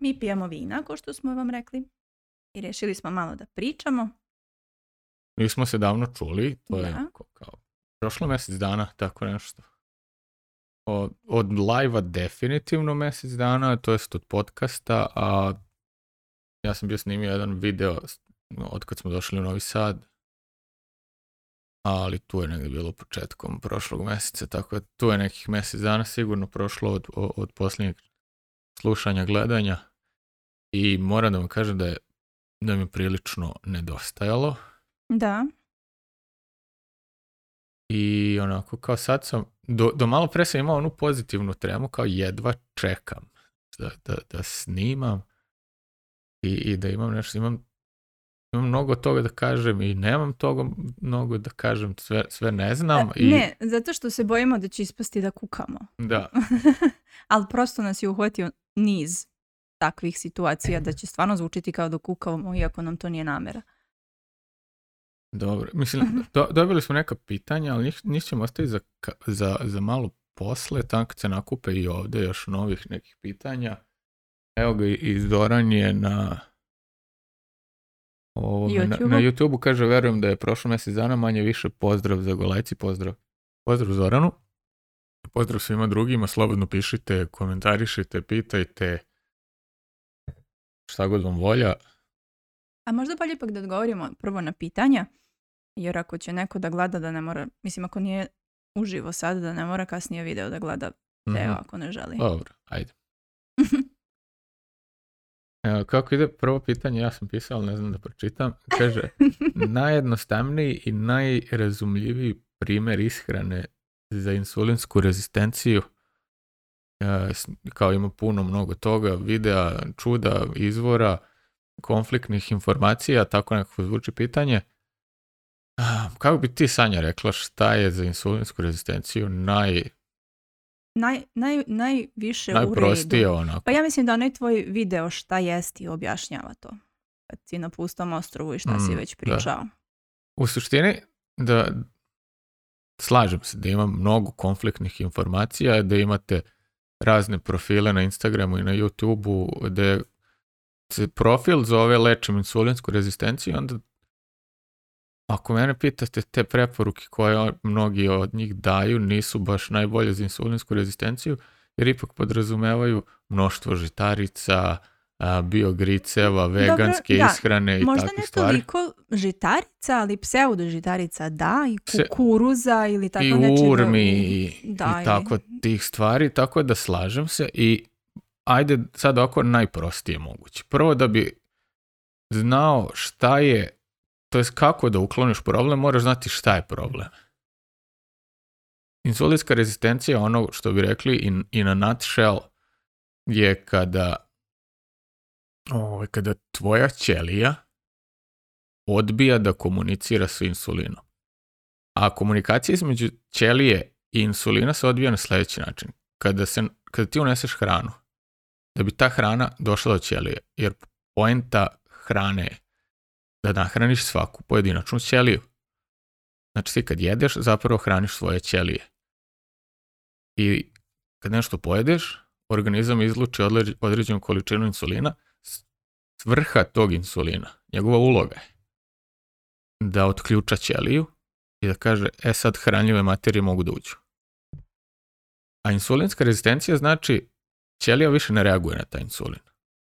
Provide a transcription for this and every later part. mi pijemo vina, ko što smo vam rekli. I rješili smo malo da pričamo. Mi smo se davno čuli, to je kao prošlo mjesec dana, tako nešto. Od, od live definitivno mjesec dana, to jest od podcasta, a ja sam bio snimio jedan video od kad smo došli u Novi Sad, ali tu je negdje bilo početkom prošlog mjeseca, tako da tu je nekih mjesec dana sigurno prošlo od, od posljednjeg slušanja, gledanja i moram da vam kažem da je da mi je prilično nedostajalo. Da. I onako, kao sad sam, do, do malo pre sam imao onu pozitivnu tremu, kao jedva čekam da, da, da snimam i, i da imam nešto, imam, imam mnogo toga da kažem i nemam toga mnogo da kažem, sve, sve ne znam. E, i... Ne, zato što se bojimo da će ispasti da kukamo. Da. Ali prosto nas je uhvatio niz takvih situacija da će stvarno zvučiti kao da kukavamo iako nam to nije namjera. Dobro, mislim, mhm. dobili smo neka pitanja, ali njih, ostaviti za, za, za malo posle, tam se nakupe i ovdje još novih nekih pitanja. Evo ga i Zoran je na na, youtube kaže, verujem da je prošlo mjesec dana manje više pozdrav za golajci, pozdrav. Pozdrav Zoranu. Pozdrav svima drugima, slobodno pišite, komentarišite, pitajte, vam volja. A možda bolje ipak da odgovorimo prvo na pitanja, jer ako će neko da gleda da ne mora, mislim ako nije uživo sad da ne mora kasnije video da gleda ne mhm. ako ne želi. Dobro, ajde. kako ide prvo pitanje, ja sam pisao, ne znam da pročitam. Kaže, najjednostavniji i najrazumljiviji primjer ishrane za insulinsku rezistenciju E, kao ima puno mnogo toga, videa, čuda, izvora, konfliktnih informacija, tako nekako zvuči pitanje. Kako bi ti, Sanja, rekla šta je za insulinsku rezistenciju naj... Naj, najviše najprostije u redu. onako. Pa ja mislim da onaj tvoj video šta jesti objašnjava to. Kad si na pustom ostrovu i šta si mm, već pričao. U suštini, da slažem se da ima mnogo konfliktnih informacija, da imate razne profile na Instagramu i na YouTubeu gdje se profil zove lečim insulinsku rezistenciju onda ako mene pitate te preporuke koje mnogi od njih daju nisu baš najbolje za insulinsku rezistenciju jer ipak podrazumevaju mnoštvo žitarica, bio griceva, veganske ishrane i možda stvari. Možda ne toliko žitarica, ali pseudo žitarica da, i kukuruza ili tako I urmi i, i tako tih stvari, tako da slažem se i ajde sad oko najprostije moguće. Prvo da bi znao šta je, to jest kako da ukloniš problem, moraš znati šta je problem. Insulinska rezistencija je ono što bi rekli in, in a nutshell je kada ovaj, kada tvoja ćelija odbija da komunicira s insulinom. A komunikacija između ćelije i insulina se odbija na sljedeći način. Kada, se, kada ti uneseš hranu, da bi ta hrana došla do ćelije, jer poenta hrane je da nahraniš svaku pojedinačnu ćeliju. Znači ti kad jedeš, zapravo hraniš svoje ćelije. I kad nešto pojedeš, organizam izluči određenu količinu insulina Svrha tog insulina, njegova uloga je da otključa ćeliju i da kaže, e sad hranljive materije mogu da uđu. A insulinska rezistencija znači ćelija više ne reaguje na taj insulin.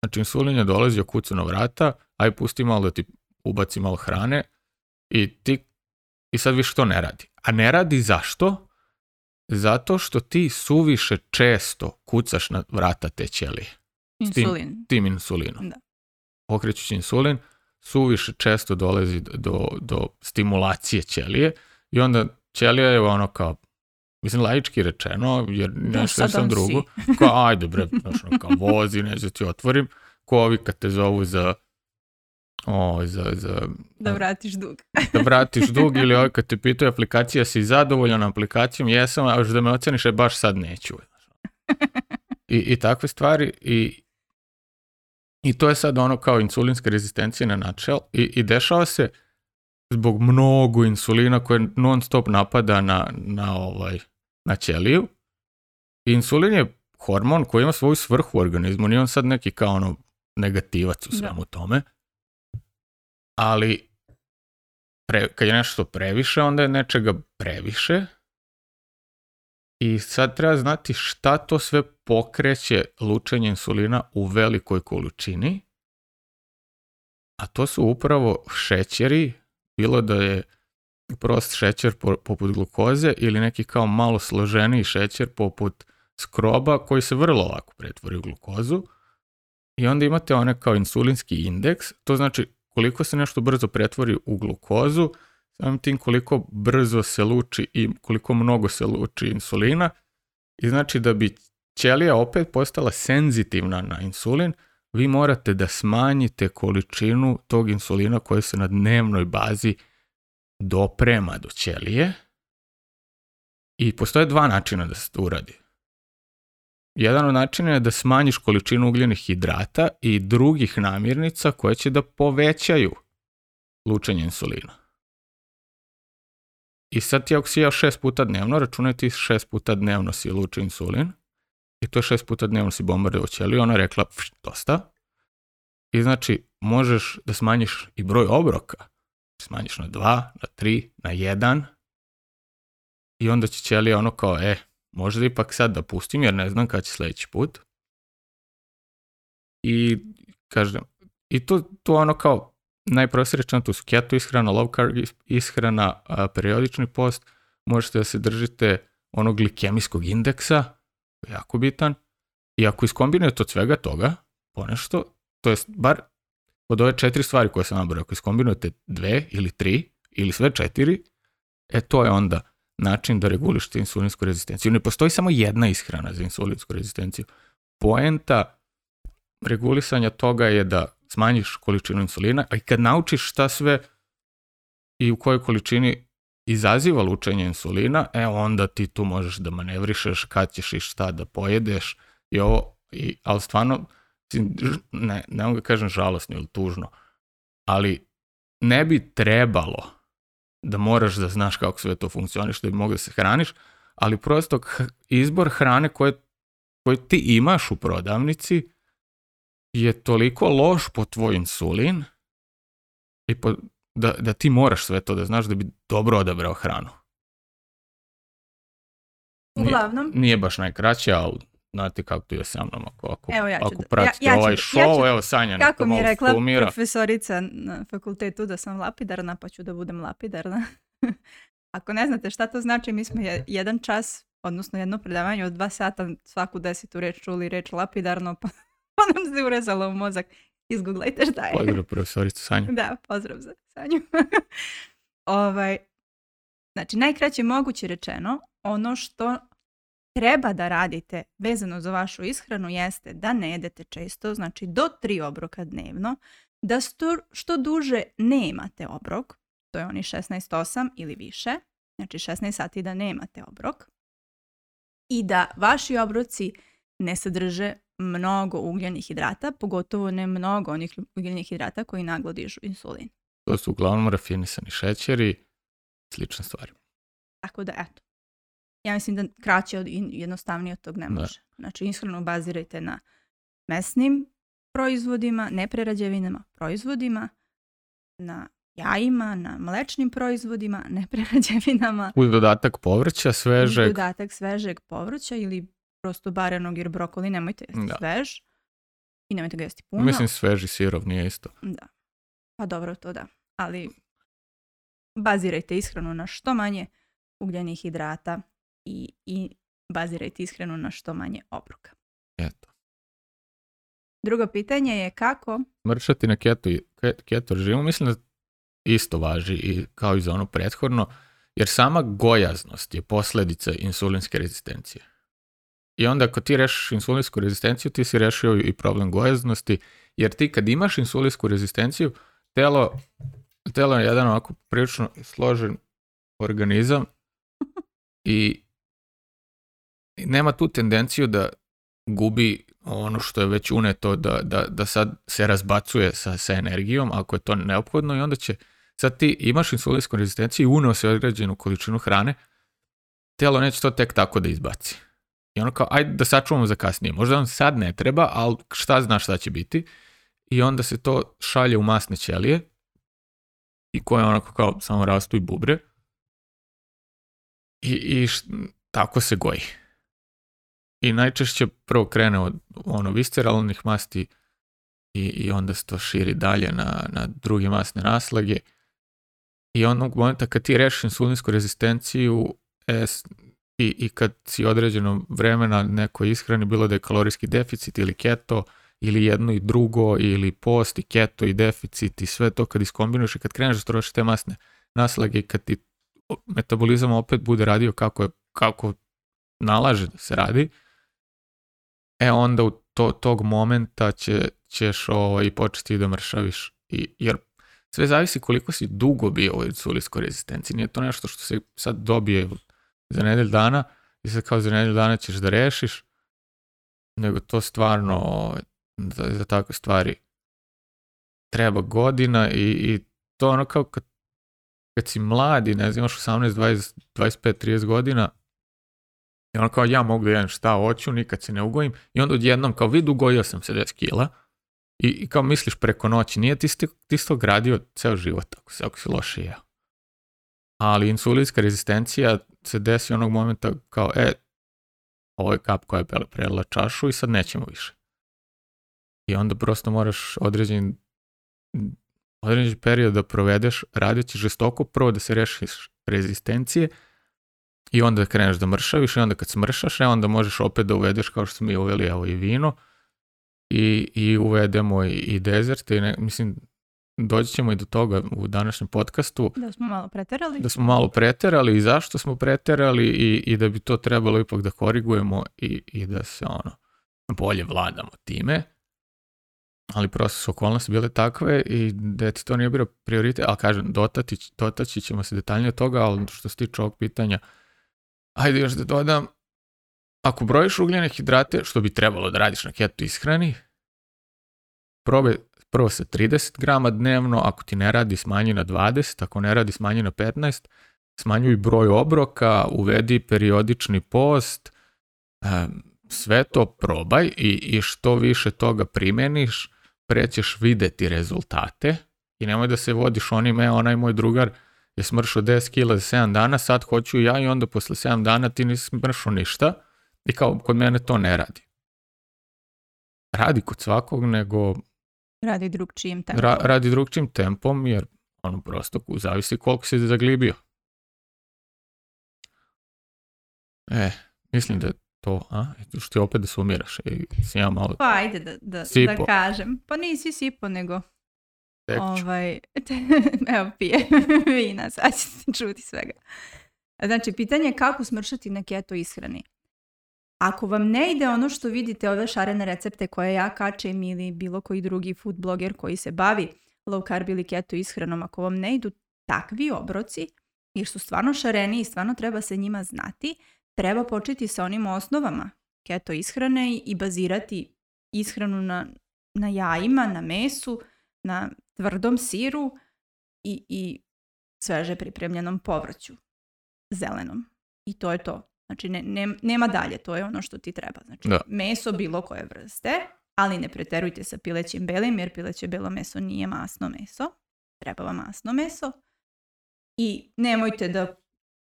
Znači insulin je dolazio kucu na vrata, aj pusti malo da ti ubaci malo hrane i ti i sad više to ne radi. A ne radi zašto? Zato što ti suviše često kucaš na vrata te ćelije. Insulin. tim, tim insulinom. Da pokrećući insulin, suviše često dolazi do, do stimulacije ćelije i onda ćelija je ono kao Mislim, laički rečeno, jer nešto sam drugo. Kao, ajde bre, ono, kao vozi, nešto ti otvorim. Ko ovi kad te zovu za o, za, za, da vratiš dug. da vratiš dug ili ovi kad te pitaju aplikacija, si zadovoljan aplikacijom, jesam, a da me oceniš, je baš sad neću. I, I takve stvari i, i to je sad ono kao insulinska rezistencija na načel i, i dešava se zbog mnogo insulina koje non stop napada na, na, ovaj, na ćeliju. Insulin je hormon koji ima svoju svrhu u organizmu, nije on sad neki kao ono negativac u svemu tome. Ali pre, kad je nešto previše, onda je nečega previše. I sad treba znati šta to sve pokreće lučenje insulina u velikoj količini, a to su upravo šećeri, bilo da je prost šećer poput glukoze ili neki kao malo složeniji šećer poput skroba koji se vrlo lako pretvori u glukozu. I onda imate one kao insulinski indeks, to znači koliko se nešto brzo pretvori u glukozu, samim tim koliko brzo se luči i koliko mnogo se luči insulina. I znači da bi ćelija opet postala senzitivna na insulin, vi morate da smanjite količinu tog insulina koji se na dnevnoj bazi doprema do ćelije. I postoje dva načina da se to uradi. Jedan od načina je da smanjiš količinu ugljenih hidrata i drugih namirnica koje će da povećaju lučenje insulina. I sad ti ako si jao šest puta dnevno, računaj ti šest puta dnevno si luči insulin – i to šest puta dnevno si u ćeliju, ona je rekla pš, dosta. I znači, možeš da smanjiš i broj obroka. Smanjiš na dva, na tri, na jedan. I onda će ćelija ono kao, e, možda ipak sad da pustim jer ne znam kada će sljedeći put. I kažem, i to, ono kao najprosrećan tu su ishrana, low carb ishrana, periodični post, možete da se držite onog glikemijskog indeksa, jako bitan. I ako iskombinujete od svega toga ponešto, to je bar od ove četiri stvari koje sam nabrao, ako iskombinujete dve ili tri ili sve četiri, e to je onda način da regulište insulinsku rezistenciju. Ne postoji samo jedna ishrana za insulinsku rezistenciju. Poenta regulisanja toga je da smanjiš količinu insulina, a i kad naučiš šta sve i u kojoj količini izaziva lučenje insulina, e onda ti tu možeš da manevrišeš kad ćeš i šta da pojedeš i ovo, i, ali stvarno, ne, ne mogu kažem žalosno ili tužno, ali ne bi trebalo da moraš da znaš kako sve to funkcioniš, da bi mogao da se hraniš, ali prosto izbor hrane koje, koje ti imaš u prodavnici je toliko loš po tvoj insulin i po da, da ti moraš sve to da znaš da bi dobro odabrao hranu. Uglavnom. Nije, baš najkraće, ali znate kako tu je sa mnom, ako, ako, evo ja ću, ako pratite ja, ja ću, ovaj show, ja evo Sanja Kako mi je rekla profesorica na fakultetu da sam lapidarna, pa ću da budem lapidarna. ako ne znate šta to znači, mi smo jedan čas, odnosno jedno predavanje od dva sata svaku desetu reč čuli reč lapidarno, pa, pa nam se urezalo u mozak. Izgooglajte šta je. Pozdrav profesoricu Sanju. Da, pozdrav za Sanju. ovaj, znači, najkraće moguće rečeno, ono što treba da radite vezano za vašu ishranu jeste da ne jedete često, znači do tri obroka dnevno, da što duže nemate obrok, to je oni 168 ili više, znači 16 sati da nemate obrok, i da vaši obroci ne sadrže mnogo ugljenih hidrata, pogotovo ne mnogo onih ugljenih hidrata koji naglo insulin. To su uglavnom rafinisani šećeri, i slične stvari. Tako da, eto. Ja mislim da kraće od, jednostavnije od tog ne može. Da. Znači, ishranu bazirajte na mesnim proizvodima, neprerađevinama, proizvodima, na jajima, na mlečnim proizvodima, neprerađevinama. Uz dodatak povrća svežeg. Uz dodatak svežeg povrća ili prosto barenog jer brokoli nemojte jesti svež i nemojte ga jesti puno. Mislim sveži sirov nije isto. Da. Pa dobro, to da. Ali bazirajte ishranu na što manje ugljenih hidrata i, i bazirajte ishranu na što manje obroka. Eto. Drugo pitanje je kako... Mršati na keto, keto režimu, mislim da isto važi i kao i za ono prethodno, jer sama gojaznost je posljedica insulinske rezistencije. I onda ako ti rešiš insulinsku rezistenciju, ti si rešio i problem gojaznosti, jer ti kad imaš insulinsku rezistenciju, telo, telo je jedan ovako prilično složen organizam i nema tu tendenciju da gubi ono što je već uneto, da, da, da sad se razbacuje sa, energijom, ako je to neophodno i onda će, sad ti imaš insulinsku rezistenciju i uneo određenu količinu hrane, telo neće to tek tako da izbaci i ono kao, ajde da sačuvamo za kasnije. Možda on sad ne treba, ali šta znaš šta će biti. I onda se to šalje u masne ćelije i koje onako kao samo rastu i bubre. I, i tako se goji. I najčešće prvo krene od ono visceralnih masti i, i onda se to širi dalje na, na druge masne naslage. I onog momenta kad ti rešim sulinsku rezistenciju, e, i, i kad si određeno vremena nekoj ishrani, bilo da je kalorijski deficit ili keto, ili jedno i drugo, ili post i keto i deficit i sve to kad iskombinuješ i kad kreneš da trošiš te masne naslage i kad ti metabolizam opet bude radio kako, je, kako nalaže da se radi, e onda u tog momenta će, ćeš i ovaj, početi da mršaviš. I, jer sve zavisi koliko si dugo bio u insulinskoj rezistenciji. Nije to nešto što se sad dobije za nedelj dana i sad kao za nedelj dana ćeš da rešiš, nego to stvarno ovaj, za, za takve stvari treba godina i, i to ono kao kad, kad si mladi, ne znam, imaš 18, 20, 25, 30 godina, i ono kao ja mogu da jedem šta hoću, nikad se ne ugojim. I onda odjednom kao vid ugojio sam se 10 kila. I, kao misliš preko noći, nije ti, ti gradio ceo život ako si, ako si ali insulinska rezistencija se desi onog momenta kao, e, ovo je kap koja je prelila čašu i sad nećemo više. I onda prosto moraš određen, određen period da provedeš radeći žestoko, prvo da se rešiš rezistencije i onda kreneš da mršaviš i onda kad smršaš, e, onda možeš opet da uvedeš kao što smo mi uveli, evo i vino, i, i uvedemo i, i dezert i ne, mislim doći ćemo i do toga u današnjem podcastu. Da smo malo preterali. Da smo malo preterali i zašto smo preterali i, i da bi to trebalo ipak da korigujemo i, i da se ono bolje vladamo time. Ali prosto su okolnosti bile takve i da to nije bio prioritet, ali kažem, dotaći ćemo se detaljnije toga, ali što se tiče ovog pitanja, ajde još da dodam, ako brojiš ugljene hidrate, što bi trebalo da radiš na keto ishrani, probaj prvo se 30 grama dnevno, ako ti ne radi smanji na 20, ako ne radi smanji na 15, smanjuj broj obroka, uvedi periodični post, sve to probaj i, što više toga primeniš, prećeš videti rezultate i nemoj da se vodiš onim, e, onaj moj drugar je smršao 10 kila za 7 dana, sad hoću ja i onda posle 7 dana ti nisi smršao ništa i kao kod mene to ne radi. Radi kod svakog, nego Radi drugčijim tempom. Ra- radi drugčijim tempom jer ono prosto zavisi koliko si zaglibio. E, mislim da je to, a? Što ti opet da sumiraš. I ja malo... Pa ajde da, da, da kažem. Pa nisi sipo nego... ovaj, te, evo pije vina, sad ćete čuti svega. Znači, pitanje je kako smršati na keto ishrani. Ako vam ne ide ono što vidite ove šarene recepte koje ja kačem ili bilo koji drugi food blogger koji se bavi low carb ili keto ishranom, ako vam ne idu takvi obroci, jer su stvarno šareni i stvarno treba se njima znati, treba početi sa onim osnovama keto ishrane i bazirati ishranu na, na jajima, na mesu, na tvrdom siru i, i sveže pripremljenom povrću, zelenom. I to je to. Znači ne, nema dalje, to je ono što ti treba. Znači meso bilo koje vrste, ali ne preterujte sa pilećim belim jer pileće belo meso nije masno meso. Treba vam masno meso. I nemojte da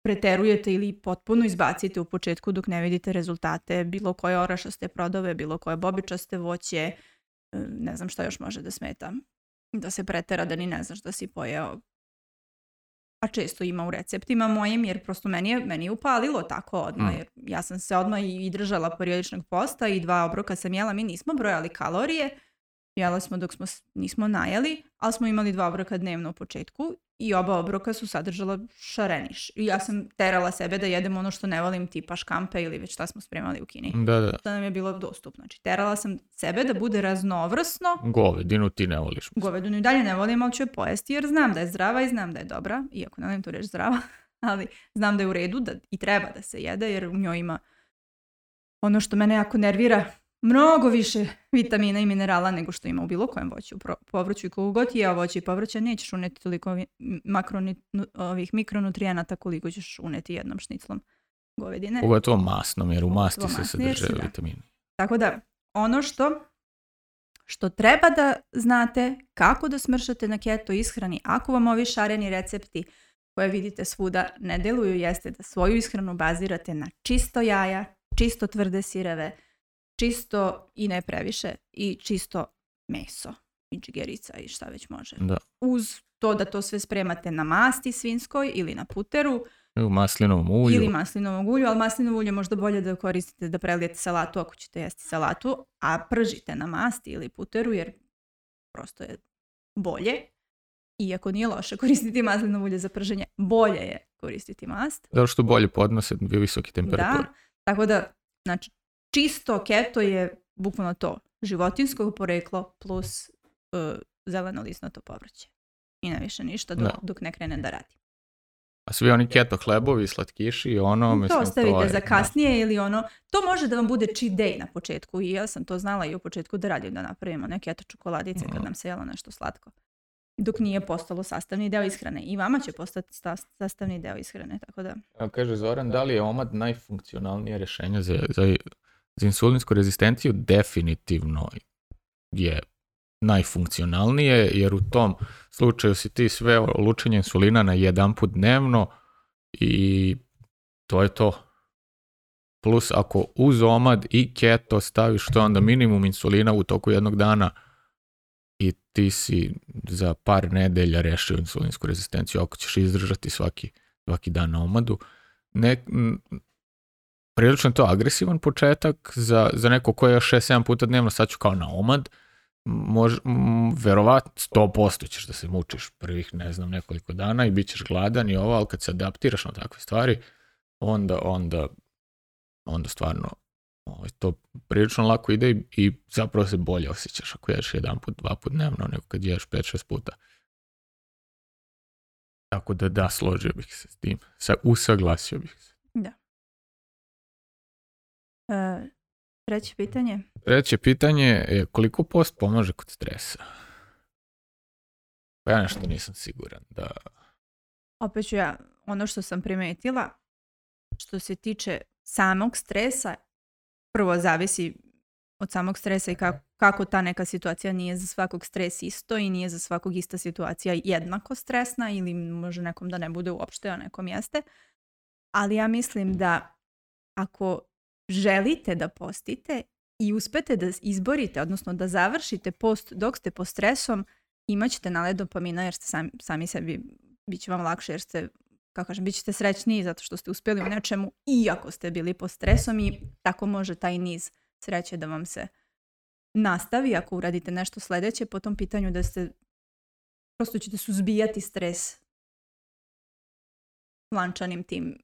preterujete ili potpuno izbacite u početku dok ne vidite rezultate bilo koje orašaste prodove, bilo koje bobičaste voće, e, ne znam šta još može da smeta. Da se pretera da ni ne znaš da si pojeo a često ima u receptima mojim, jer prosto meni je, meni upalilo tako odmah, mm. jer ja sam se odmah i držala periodičnog posta i dva obroka sam jela, mi nismo brojali kalorije, Jela smo dok smo, nismo najeli, ali smo imali dva obroka dnevno u početku i oba obroka su sadržala šareniš. I ja sam terala sebe da jedem ono što ne volim, tipa škampe ili već šta smo spremali u Kini. Da, da. To nam je bilo dostupno. Znači, terala sam sebe da bude raznovrsno. Govedinu ti ne voliš. Govedinu i dalje ne volim, ali ću je pojesti jer znam da je zdrava i znam da je dobra. Iako ne volim tu reći zdrava, ali znam da je u redu da i treba da se jede jer u njoj ima ono što mene jako nervira mnogo više vitamina i minerala nego što ima u bilo kojem voću, povrću i koliko god je voće i povrće, nećeš uneti toliko ovih mikronutrijenata koliko ćeš uneti jednom šniclom govedine. to masno, jer u masti se sadrže vitamini. Tako da, ono što što treba da znate kako da smršate na keto ishrani ako vam ovi šareni recepti koje vidite svuda ne deluju jeste da svoju ishranu bazirate na čisto jaja, čisto tvrde sireve, čisto i ne previše i čisto meso i džigerica i šta već može. Da. Uz to da to sve spremate na masti svinskoj ili na puteru. u maslinovom ulju. Ili maslinovom ulju, ali maslinovo ulje možda bolje da koristite da prelijete salatu ako ćete jesti salatu, a pržite na masti ili puteru jer prosto je bolje. Iako nije loše koristiti maslinovo ulje za prženje, bolje je koristiti mast. Zato što bolje podnose visoke temperature. Da, tako da, znači, čisto keto je bukvalno to, životinsko poreklo plus uh, zeleno lisnato povrće. I ne više ništa dok, dok ne krenem da radi. A svi oni keto hlebovi, slatkiši, ono, to ostavite za kasnije ili ono, to može da vam bude cheat day na početku i ja sam to znala i u početku da radim da napravimo neke keto čokoladice kad mhm. nam se jelo nešto slatko. Dok nije postalo sastavni deo ishrane i vama će postati sastavni deo ishrane, tako da. kaže Zoran, da li je omad najfunkcionalnije rješenje za, za za insulinsku rezistenciju definitivno je najfunkcionalnije, jer u tom slučaju si ti sve lučenje insulina na jedan put dnevno i to je to. Plus ako uz omad i keto staviš to onda minimum insulina u toku jednog dana i ti si za par nedelja rešio insulinsku rezistenciju ako ćeš izdržati svaki, svaki dan na omadu. Ne, prilično to agresivan početak za, za neko koje još 6-7 puta dnevno, sad ću kao na omad, mož, m, 100% ćeš da se mučiš prvih, ne znam, nekoliko dana i bit ćeš gladan i ovo, ali kad se adaptiraš na takve stvari, onda, onda, onda stvarno ovaj, to prilično lako ide i, zapravo se bolje osjećaš ako ješ jedan put, dva put dnevno, nego kad ješ 5-6 puta. Tako da da, složio bih se s tim. Sa, usaglasio bih se. E, treće pitanje. Treće pitanje je koliko post pomaže kod stresa? Pa ja nešto nisam siguran da... Opet ću ja, ono što sam primetila, što se tiče samog stresa, prvo zavisi od samog stresa i kako, ta neka situacija nije za svakog stres isto i nije za svakog ista situacija jednako stresna ili može nekom da ne bude uopšte, o nekom jeste. Ali ja mislim da ako želite da postite i uspete da izborite, odnosno da završite post dok ste pod stresom, imat ćete nalaj dopamina jer ste sami, sebi, bit će vam lakše jer ste, kako kažem, bit ćete srećniji zato što ste uspjeli u nečemu iako ste bili pod stresom i tako može taj niz sreće da vam se nastavi ako uradite nešto sljedeće po tom pitanju da ste prosto ćete suzbijati stres lančanim tim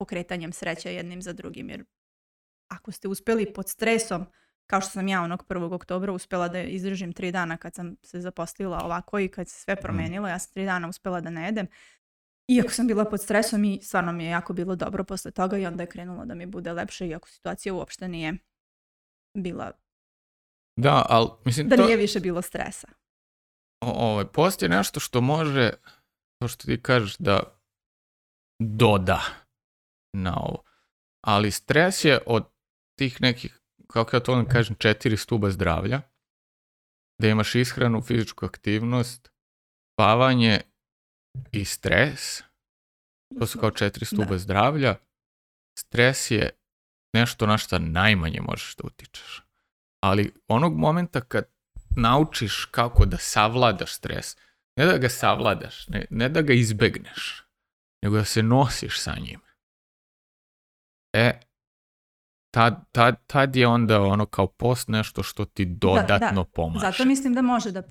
pokretanjem sreća jednim za drugim jer ako ste uspjeli pod stresom, kao što sam ja onog 1. oktobra uspjela da izdržim tri dana kad sam se zaposlila ovako i kad se sve mhm. promijenilo, ja sam tri dana uspjela da ne jedem. Iako sam bila pod stresom i stvarno mi je jako bilo dobro posle toga i onda je krenulo da mi bude lepše iako situacija uopšte nije bila da, ali mislim... Da nije više bilo stresa. O, ovaj, postoji nešto što može, to što ti kažeš, da doda na ovo. Ali stres je od tih nekih, kako ja to vam kažem, četiri stuba zdravlja, da imaš ishranu, fizičku aktivnost, spavanje i stres, to su kao četiri stuba zdravlja, stres je nešto na što najmanje možeš da utičeš. Ali onog momenta kad naučiš kako da savladaš stres, ne da ga savladaš, ne, ne da ga izbegneš, nego da se nosiš sa njim. E, tad, tad, tad je onda ono kao post nešto što ti dodatno da, da. pomaže. Zato mislim da može da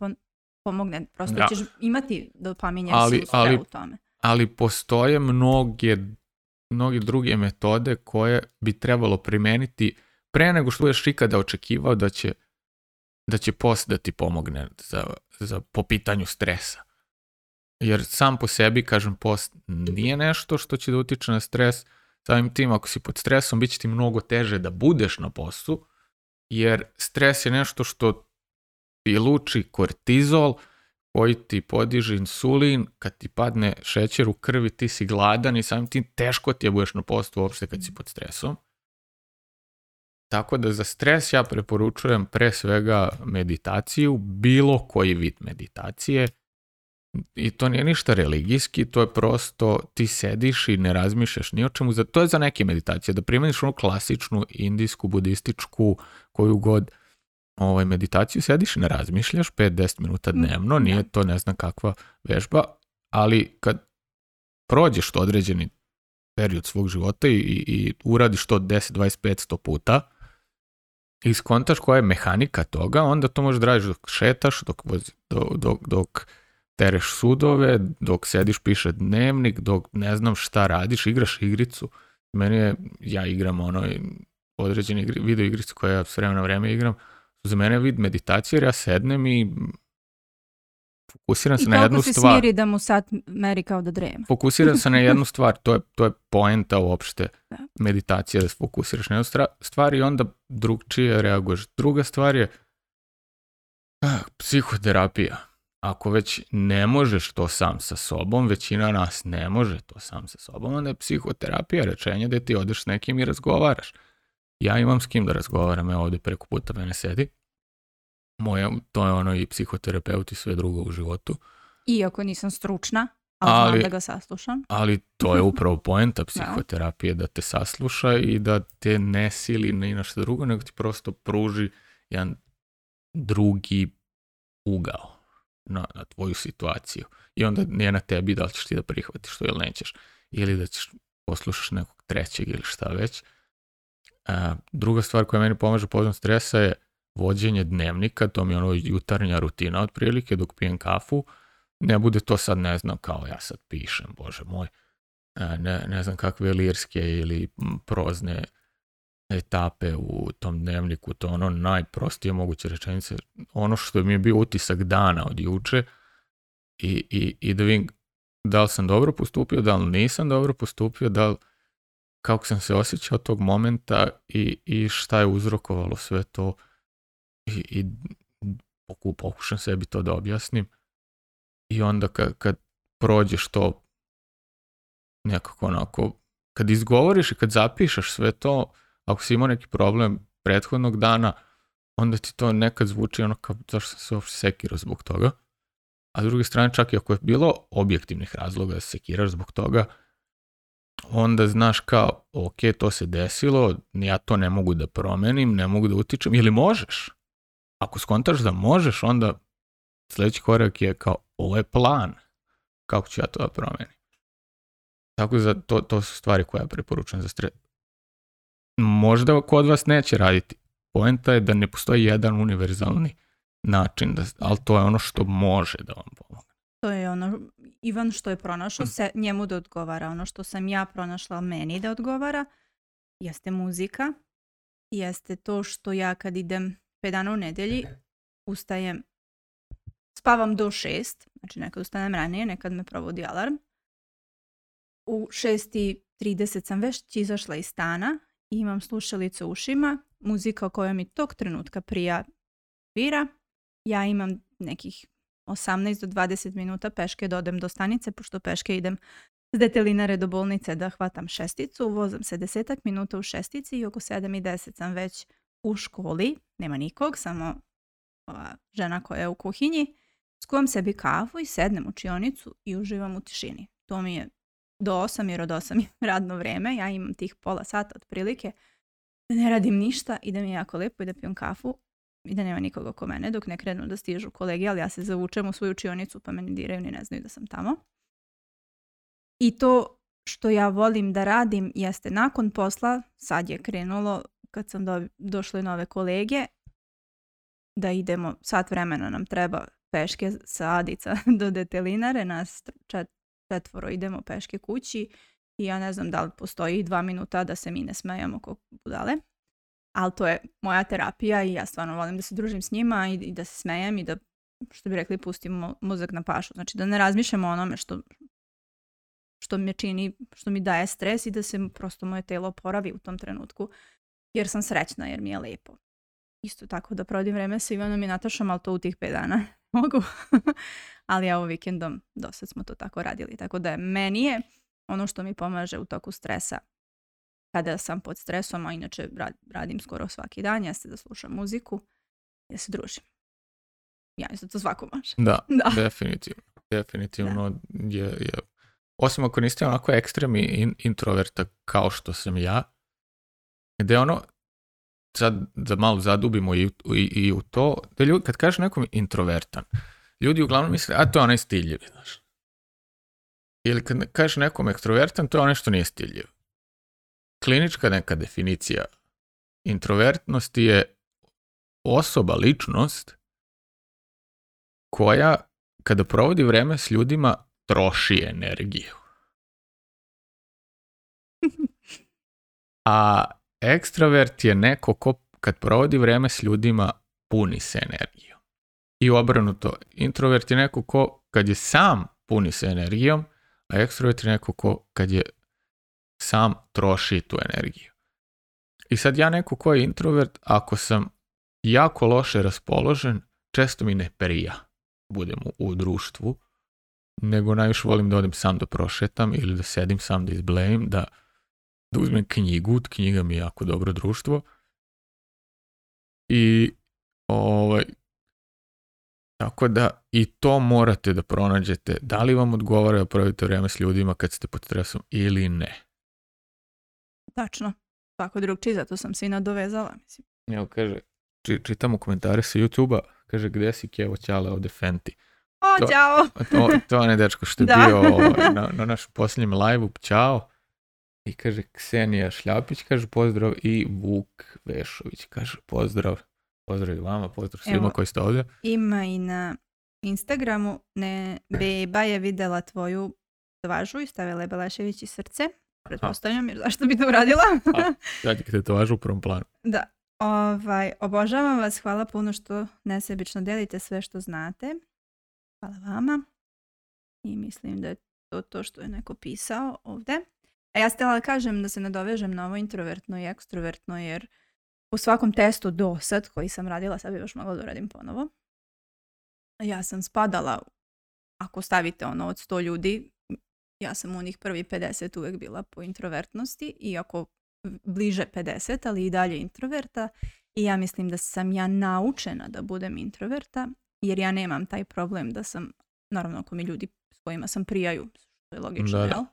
pomogne. Prosto da. ćeš imati da ali, u tome. Ali postoje mnoge, mnoge druge metode koje bi trebalo primeniti pre nego što budeš ikada očekivao da će, da će post da ti pomogne za, za, po pitanju stresa. Jer sam po sebi, kažem, post nije nešto što će da utiče na stres, Samim tim, ako si pod stresom, bit će ti mnogo teže da budeš na poslu, jer stres je nešto što ti luči kortizol, koji ti podiže insulin, kad ti padne šećer u krvi, ti si gladan i samim tim teško ti je budeš na poslu uopšte kad si pod stresom. Tako da za stres ja preporučujem pre svega meditaciju, bilo koji vid meditacije, i to nije ništa religijski, to je prosto ti sediš i ne razmišljaš ni o čemu, za, to je za neke meditacije, da primeniš onu klasičnu indijsku, budističku, koju god ovaj, meditaciju, sediš i ne razmišljaš 5-10 minuta mm, dnevno, nije to ne znam kakva vežba, ali kad prođeš to određeni period svog života i, i uradiš to 10, 25, 100 puta, iskontaš koja je mehanika toga, onda to možeš da radiš dok šetaš, dok, dok, dok, dok tereš sudove, dok sediš piše dnevnik, dok ne znam šta radiš, igraš igricu. Meni je, ja igram ono određene igri, video igrice koje ja s vremena vreme igram, za mene vid meditacije jer ja sednem i fokusiram se na jednu stvar. I smiri da mu sad meri kao da drema. Fokusiram se na jednu stvar, to je, to je poenta uopšte da. meditacije, da se fokusiraš na jednu stvar i onda drugčije reaguješ. Druga stvar je ah, psihoterapija ako već ne možeš to sam sa sobom, većina nas ne može to sam sa sobom, onda je psihoterapija rečenje da ti odeš s nekim i razgovaraš. Ja imam s kim da razgovaram, evo ovdje preko puta mene sedi. Moje, to je ono i psihoterapeut i sve drugo u životu. Iako nisam stručna, ali, ali da ga saslušam. Ali to je upravo poenta psihoterapije, da te sasluša i da te ne sili ni na što drugo, nego ti prosto pruži jedan drugi ugao na, tvoju situaciju. I onda nije na tebi da li ćeš ti da prihvatiš to ili nećeš. Ili da ćeš poslušaš nekog trećeg ili šta već. A, druga stvar koja meni pomaže poznat stresa je vođenje dnevnika, to mi je ono jutarnja rutina otprilike dok pijem kafu. Ne bude to sad ne znam kao ja sad pišem, bože moj. Ne, ne znam kakve lirske ili prozne etape u tom dnevniku, to ono najprostije moguće rečenice, ono što mi je bio utisak dana od juče i, i, i da vidim da li sam dobro postupio, da li nisam dobro postupio, da li kako sam se osjećao tog momenta i, i šta je uzrokovalo sve to i, pokušam sebi to da objasnim i onda kad, kad prođeš to nekako onako, kad izgovoriš i kad zapišeš sve to, ako si imao neki problem prethodnog dana, onda ti to nekad zvuči ono kao zašto sam se uopšte sekirao zbog toga. A s druge strane, čak i ako je bilo objektivnih razloga da se sekiraš zbog toga, onda znaš kao, ok, to se desilo, ja to ne mogu da promenim, ne mogu da utičem, ili možeš. Ako skontaš da možeš, onda sljedeći korak je kao, ovo je plan, kako ću ja to da promenim. Tako da to, to su stvari koje ja preporučam za stres, možda kod vas neće raditi. Poenta je da ne postoji jedan univerzalni način, da, ali to je ono što može da vam pomogne. To je ono, Ivan što je pronašao, mm. se, njemu da odgovara. Ono što sam ja pronašla meni da odgovara, jeste muzika, jeste to što ja kad idem 5 dana u nedelji, ustajem, spavam do 6, znači nekad ustanem ranije, nekad me provodi alarm. U 6.30 sam već izašla iz stana, imam slušalice u ušima, muzika koja mi tog trenutka prija vira. Ja imam nekih 18 do 20 minuta peške da odem do stanice, pošto peške idem s detelinare do bolnice da hvatam šesticu, vozam se desetak minuta u šestici i oko 7 i 10 sam već u školi, nema nikog, samo žena koja je u kuhinji, skuvam sebi kafu i sednem u učionicu i uživam u tišini. To mi je do 8 jer od 8 je radno vrijeme, ja imam tih pola sata otprilike, da ne radim ništa i da mi jako lijepo i da pijem kafu i da nema nikoga oko mene dok ne krenu da stižu kolege, ali ja se zavučem u svoju učionicu pa meni diraju ni ne znaju da sam tamo. I to što ja volim da radim jeste nakon posla, sad je krenulo kad sam do, došle nove kolege, da idemo, sat vremena nam treba peške sa Adica do detelinare, nas četvoro idemo peške kući i ja ne znam da li postoji dva minuta da se mi ne smejamo kako budale. Ali to je moja terapija i ja stvarno volim da se družim s njima i, da se smejem i da, što bi rekli, pustimo mozak na pašu. Znači da ne razmišljamo o onome što, što mi čini, što mi daje stres i da se prosto moje telo oporavi u tom trenutku jer sam srećna, jer mi je lijepo. Isto tako da provodim vreme sa Ivanom i Natašom, ali to u tih pet dana mogu. Ali ja vikendom dosad smo to tako radili. Tako da meni je ono što mi pomaže u toku stresa. Kada sam pod stresom, a inače radim skoro svaki dan, ja se da slušam muziku, ja se družim. Ja mislim to svako može. Da, definitivno. Definitivno da. Je, Osim ako niste onako ekstremni introverta kao što sam ja, gdje ono, sad da malo zadubimo i, i, i u to, da ljudi, kad kažeš nekom introvertan, ljudi uglavnom misle, a to je onaj stiljiv, znaš. Ili kad kažeš nekom ekstrovertan, to je onaj što nije stiljiv. Klinička neka definicija introvertnosti je osoba, ličnost, koja kada provodi vreme s ljudima troši energiju. A Ekstrovert je neko ko kad provodi vrijeme s ljudima puni se energijom. I obrnuto, introvert je neko ko kad je sam puni se energijom, a ekstrovert je neko ko kad je sam troši tu energiju. I sad ja neko ko je introvert, ako sam jako loše raspoložen, često mi ne prija budem u društvu, nego najviše volim da odem sam da prošetam ili da sedim sam da izblejim, da da uzmem knjigu, knjiga mi je jako dobro društvo. I ovaj, tako da i to morate da pronađete. Da li vam odgovara da pravite vreme s ljudima kad ste pod stresom ili ne? Tačno. Svako drugčiji, zato sam se i nadovezala. Mislim. Evo kaže, čitamo komentare sa YouTube-a, kaže gde si Kevo Ćale ovde Fenti. O, ćao! To, to, to dečko što je bio ovaj, na, na našem posljednjem live-u, ćao. I kaže Ksenija Šljapić, kaže pozdrav i Vuk Vešović, kaže pozdrav. Pozdrav i vama, pozdrav svima koji ste ovdje. Ima i na Instagramu, ne, beba je vidjela tvoju tvažu i stavila je i srce. Pretpostavljam, jer zašto bi to uradila? Sad te tvažu u prvom planu. Da. Ovaj, obožavam vas, hvala puno što nesebično delite sve što znate. Hvala vama. I mislim da je to to što je neko pisao ovdje. A e, ja stela kažem da se nadovežem na ovo introvertno i ekstrovertno jer u svakom testu do sad koji sam radila, sad bi još mogla da radim ponovo, ja sam spadala, ako stavite ono od 100 ljudi, ja sam u njih prvi 50 uvek bila po introvertnosti, iako bliže 50, ali i dalje introverta. I ja mislim da sam ja naučena da budem introverta, jer ja nemam taj problem da sam, naravno ako mi ljudi s kojima sam prijaju, što je logično, da, jel?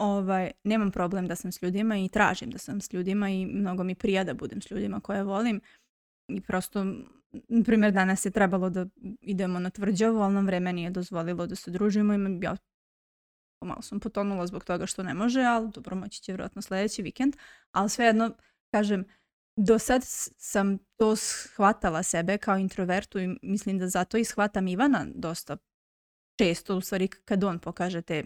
ovaj, nemam problem da sam s ljudima i tražim da sam s ljudima i mnogo mi prija da budem s ljudima koje volim. I prosto, na primjer, danas je trebalo da idemo na tvrđavu, ali nam vreme nije dozvolilo da se družimo i ja pomalo sam potonula zbog toga što ne može, ali dobro, moći će vjerojatno sljedeći vikend. Ali svejedno, kažem, do sad sam to shvatala sebe kao introvertu i mislim da zato i shvatam Ivana dosta često, u stvari kad on pokaže te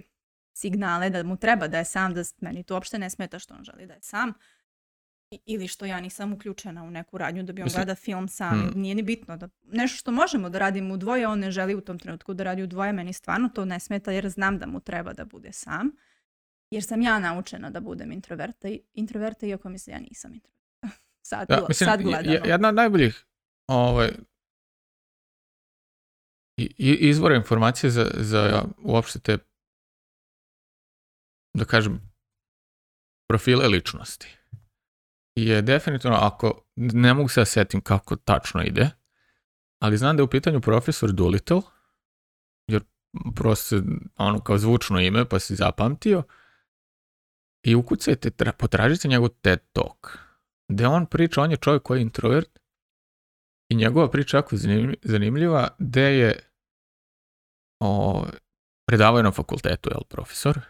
signale da mu treba da je sam, da meni to uopšte ne smeta što on želi da je sam ili što ja nisam uključena u neku radnju da bi on gleda film sam. Hmm. Nije ni bitno. Da, nešto što možemo da radimo u dvoje, on ne želi u tom trenutku da radi u dvoje. Meni stvarno to ne smeta jer znam da mu treba da bude sam. Jer sam ja naučena da budem introverta, introverta iako mislim ja nisam introverta. sad, ja, sad Jedna od najboljih ovaj, izvora informacije za, za uopšte te da kažem, profile ličnosti je definitivno, ako ne mogu se setim kako tačno ide, ali znam da je u pitanju profesor Doolittle, jer prosto ono kao zvučno ime pa si zapamtio, i ukucajte, potražite njegov TED Talk, gde on priča, on je čovjek koji je introvert, i njegova priča jako zanimljiva, gde je o, predavao je na fakultetu, jel, profesor,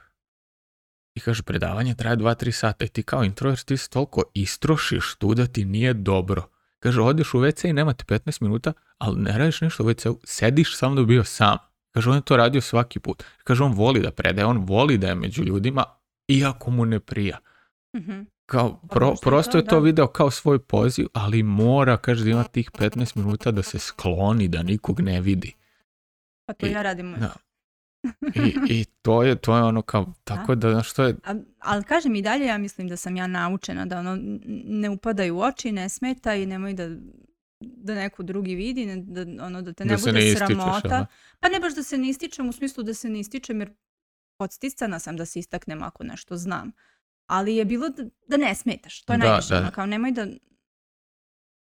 i kaže predavanje traje 2-3 sata i e, ti kao introvert ti se toliko istrošiš tu da ti nije dobro. Kaže, odeš u WC i nema ti 15 minuta, ali ne radiš ništa u WC-u, sediš sam da bi bio sam. Kaže, on je to radio svaki put. Kaže, on voli da predaje, on voli da je među ljudima, iako mu ne prija. Mhm. Kao, pro, prosto je to video kao svoj poziv, ali mora, kaže, da ima tih 15 minuta da se skloni, da nikog ne vidi. Pa to ja radim. Da. I, I, to, je, to je ono kao, tako da, da što je... ali kažem i dalje, ja mislim da sam ja naučena da ono ne upadaju u oči, ne smeta i nemoj da da neko drugi vidi, da, ono, da te ne da bude ne sramota. pa ne baš da se ne ističem, u smislu da se ne ističem, jer podsticana sam da se istaknem ako nešto znam. Ali je bilo da, ne smetaš, to je najviše. Ono, kao nemoj da,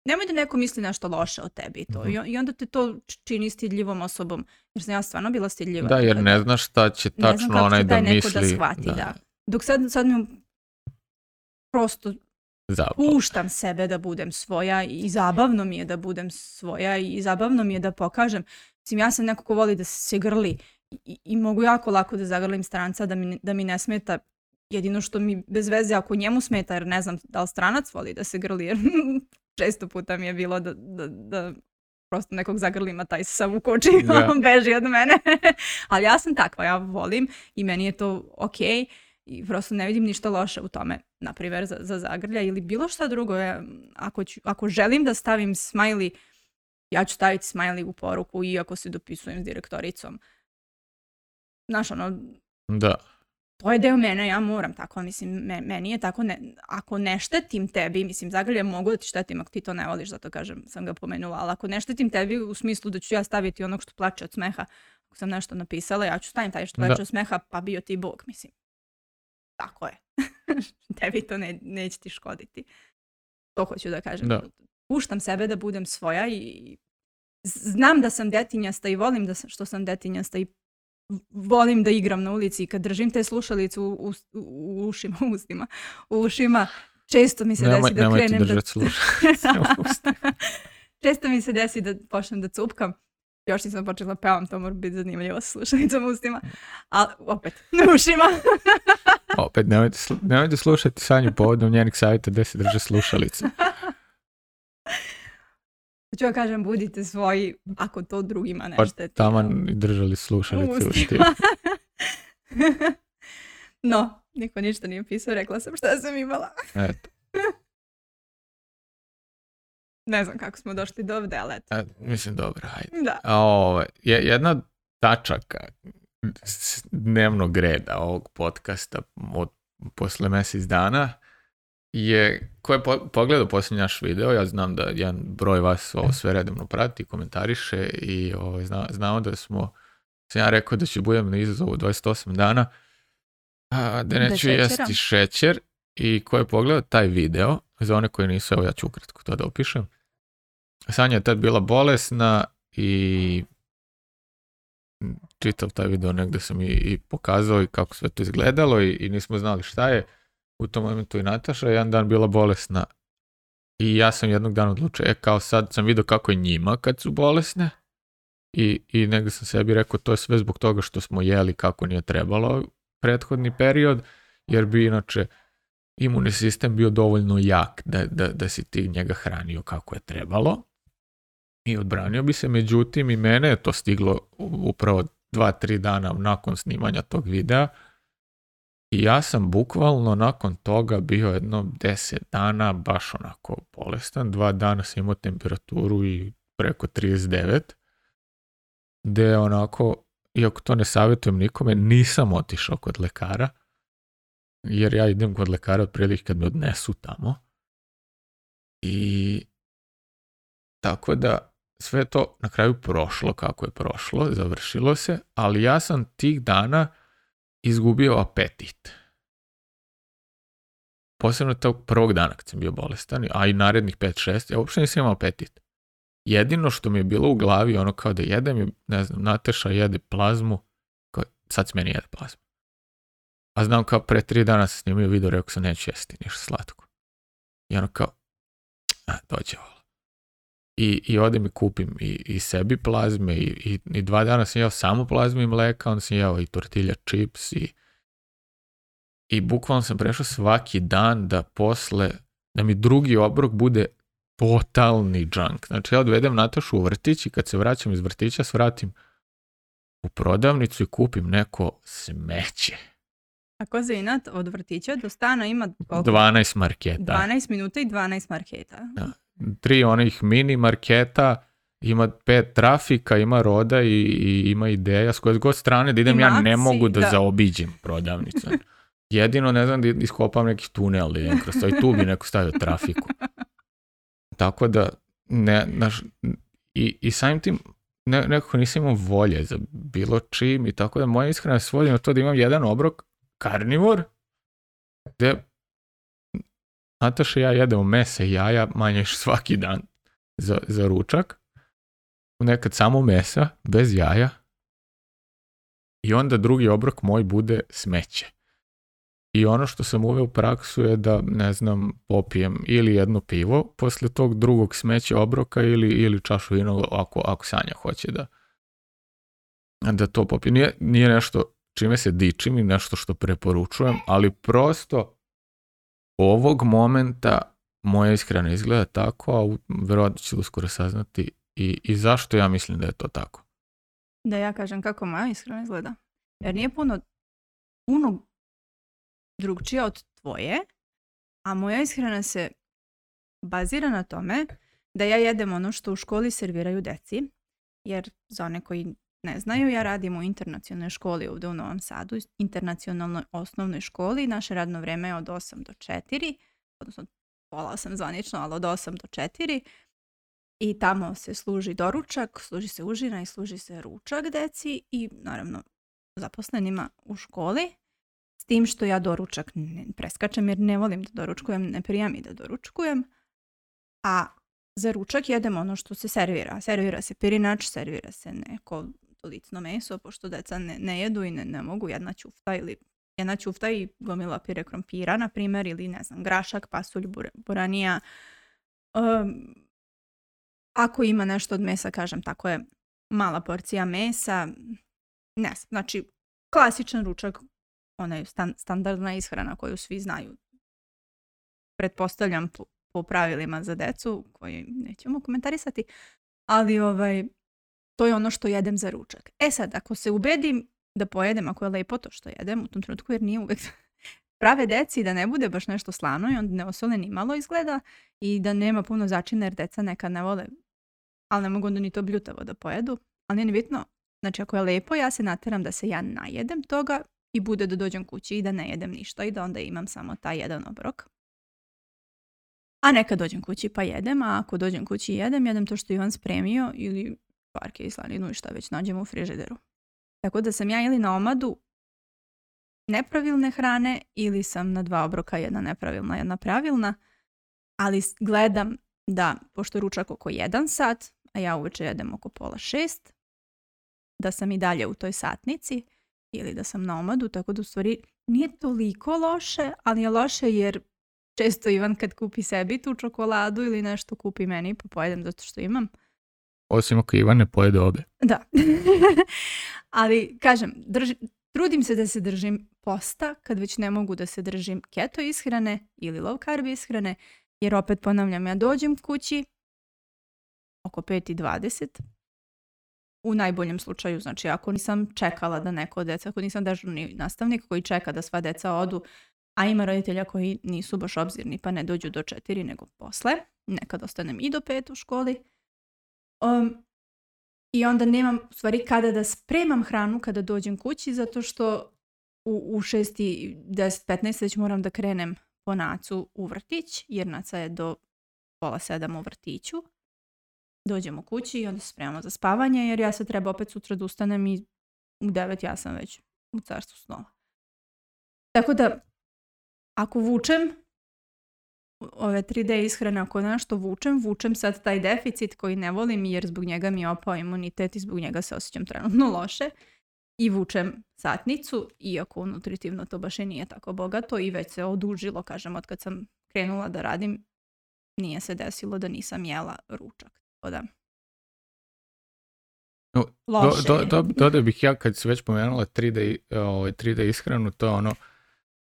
nemoj da neko misli nešto loše o tebi i to. Mhm. I onda te to čini stidljivom osobom. Jer sam ja stvarno bila stidljiva. Da, jer ne znaš šta će tačno onaj da misli. Ne znam kako će neko da shvati, da. Dok sad, sad mi prosto puštam sebe da budem svoja i zabavno mi je da budem svoja i zabavno mi je da pokažem. Mislim, ja sam neko ko voli da se grli i, mogu jako lako da zagrlim stranca da mi, da mi ne smeta jedino što mi bez veze ako njemu smeta jer ne znam da li stranac voli da se grli jer često puta mi je bilo da, da, da prosto nekog zagrlima taj sav u kući on beži od mene. Ali ja sam takva, ja volim i meni je to ok i prosto ne vidim ništa loše u tome, na primjer za, za zagrlja ili bilo šta drugo. Ja, ako, ću, ako želim da stavim smajli, ja ću staviti smajli u poruku iako se dopisujem s direktoricom. Znaš, ono, da to je deo mene, ja moram tako, mislim, meni je tako, ne, ako ne štetim tebi, mislim, zagrljem mogu da ti štetim ako ti to ne voliš, zato kažem, sam ga pomenula, ali ako ne štetim tebi u smislu da ću ja staviti onog što plače od smeha, ako sam nešto napisala, ja ću stavim taj što plače od smeha, pa bio ti bog, mislim. Tako je. tebi to ne, neće ti škoditi. To hoću da kažem. Puštam sebe da budem svoja i znam da sam detinjasta i volim da što sam detinjasta i volim da igram na ulici i kad držim te slušalice u, u ušima, ustima, u ušima, često mi se desi da krenem da... često mi se desi da počnem da cupkam. Još nisam počela pevam, to mora biti zanimljivo sa slušalicom ustima. Ali opet, na ušima. opet, nemojte, slušati Sanju povodom njenih savjeta gdje se drže slušalice. Znači kažem budite svoji ako to drugima ne štete. Pa taman držali slušalice u No, niko ništa nije pisao, rekla sam šta sam imala. Eto. ne znam kako smo došli do ovdje, ali eto. mislim, dobro, hajde. Da. je jedna tačaka dnevnog reda ovog podcasta od, posle mjesec dana je, ko je pogledao posljednji naš video, ja znam da jedan broj vas ovo sve redovno prati, komentariše i ovaj, zna, znamo da smo, sam ja rekao da ću budem na izazovu 28 dana, da neću jesti šećer i ko je pogledao taj video, za one koji nisu, evo ja ću ukratko to da opišem, Sanja je tad bila bolesna i čitav taj video negdje sam i, i pokazao i kako sve to izgledalo i, i nismo znali šta je u tom momentu i Nataša jedan dan bila bolesna i ja sam jednog dana odlučio, e kao sad sam vidio kako je njima kad su bolesne i, i negde sam sebi rekao to je sve zbog toga što smo jeli kako nije trebalo prethodni period jer bi inače imunni sistem bio dovoljno jak da, da, da si ti njega hranio kako je trebalo i odbranio bi se, međutim i mene je to stiglo upravo dva, tri dana nakon snimanja tog videa i ja sam bukvalno nakon toga bio jedno 10 dana baš onako bolestan. Dva dana sam imao temperaturu i preko 39. Gde onako, iako to ne savjetujem nikome, nisam otišao kod lekara. Jer ja idem kod lekara otprilike kad me odnesu tamo. I tako da sve to na kraju prošlo kako je prošlo, završilo se, ali ja sam tih dana izgubio apetit. Posebno tog prvog dana kad sam bio bolestan, a i narednih 5-6, ja uopšte nisam imao apetit. Jedino što mi je bilo u glavi, ono kao da jedem, ne znam, Nateša jede plazmu, kao, sad se meni jede plazmu. A znam kao pre tri dana sam snimio video, rekao sam neću jesti ništa slatko. I ono kao, a, dođe ovo i, i odem i kupim i, i sebi plazme i, i, dva dana sam jeo samo plazme i mleka, onda sam jeo i tortilja čips i, i bukvalno sam prešao svaki dan da posle, da mi drugi obrok bude totalni junk. Znači ja odvedem Natašu u vrtić i kad se vraćam iz vrtića svratim u prodavnicu i kupim neko smeće. A inat od vrtića do stana ima koliko? 12 marketa. 12 minuta i 12 marketa. Da tri onih mini marketa, ima pet trafika, ima roda i, ima ideja s koje god strane da idem, ja ne mogu da, zaobiđem prodavnicu. Jedino ne znam da iskopam neki tunel da kroz to i tu bi neko stavio trafiku. Tako da, ne, naš, i, i samim tim ne, nekako nisam imao volje za bilo čim i tako da moja iskrena svodi je to da imam jedan obrok karnivor gde Nataša i ja jedem mese i jaja manje svaki dan za, za ručak. Nekad samo mesa, bez jaja. I onda drugi obrok moj bude smeće. I ono što sam uveo u praksu je da, ne znam, popijem ili jedno pivo posle tog drugog smeća obroka ili, ili čašu vina ako, ako Sanja hoće da, da to popije. Nije, nije nešto čime se dičim i nešto što preporučujem, ali prosto ovog momenta moja ishrana izgleda tako, a vjerojatno će uskoro saznati i, i zašto ja mislim da je to tako. Da ja kažem kako moja ishrana izgleda. Jer nije puno, puno drugčija od tvoje, a moja ishrana se bazira na tome da ja jedem ono što u školi serviraju deci, jer za one koji ne znaju, ja radim u internacionalnoj školi ovdje u Novom Sadu, internacionalnoj osnovnoj školi. Naše radno vrijeme je od 8 do 4, odnosno pola sam zvanično, ali od 8 do 4. I tamo se služi doručak, služi se užina i služi se ručak deci i naravno zaposlenima u školi. S tim što ja doručak ne preskačem jer ne volim da doručkujem, ne prijam i da doručkujem. A za ručak jedem ono što se servira. Servira se pirinač, servira se neko litno meso, pošto deca ne, ne jedu i ne, mogu jedna ćufta ili jedna ćufta i gomila pire krompira, na primjer, ili ne znam, grašak, pasulj, bur, buranija. ako ima nešto od mesa, kažem, tako je mala porcija mesa. Ne znam, znači klasičan ručak, onaj stan, standardna ishrana koju svi znaju. Pretpostavljam po, po pravilima za decu, koje nećemo komentarisati. Ali ovaj, to je ono što jedem za ručak. E sad, ako se ubedim da pojedem, ako je lepo to što jedem u tom trenutku, jer nije uvijek prave deci da ne bude baš nešto slano i onda ne osole ni malo izgleda i da nema puno začina jer deca nekad ne vole, ali ne mogu onda ni to bljutavo da pojedu. Ali nije nebitno. znači ako je lepo ja se natjeram da se ja najedem toga i bude da dođem kući i da ne jedem ništa i da onda imam samo taj jedan obrok. A nekad dođem kući pa jedem, a ako dođem kući i jedem, jedem to što je on spremio ili parke i slaninu i šta već nađemo u frižideru. Tako da sam ja ili na omadu nepravilne hrane ili sam na dva obroka, jedna nepravilna, jedna pravilna, ali gledam da, pošto ručak oko jedan sat, a ja uveče jedem oko pola šest, da sam i dalje u toj satnici ili da sam na omadu, tako da u stvari nije toliko loše, ali je loše jer često Ivan kad kupi sebi tu čokoladu ili nešto kupi meni pa pojedem zato što imam, osim ako Ivan ne pojede ovdje. Da. Ali, kažem, trudim se da se držim posta kad već ne mogu da se držim keto ishrane ili low carb ishrane, jer opet ponavljam, ja dođem kući oko 5.20, u najboljem slučaju, znači ako nisam čekala da neko od deca, ako nisam ni nastavnik koji čeka da sva deca odu, a ima roditelja koji nisu baš obzirni pa ne dođu do četiri nego posle, nekad ostanem i do pet u školi, Um, I onda nemam, u stvari, kada da spremam hranu kada dođem kući, zato što u, u 6, već moram da krenem po Nacu u vrtić, jer Naca je do pola sedam u vrtiću. Dođemo kući i onda se spremamo za spavanje, jer ja se treba opet sutra da i u 9 ja sam već u carstvu snova. Tako da, ako vučem, ove 3D ishrane, ako nešto vučem, vučem sad taj deficit koji ne volim jer zbog njega mi je opao imunitet i zbog njega se osjećam trenutno loše i vučem satnicu, iako nutritivno to baš i nije tako bogato i već se odužilo, kažem, od kad sam krenula da radim, nije se desilo da nisam jela ručak. Tako da, no, Loše. Do, do, bih ja, kad si već pomenula 3D, 3D ovaj, ishranu, to je ono,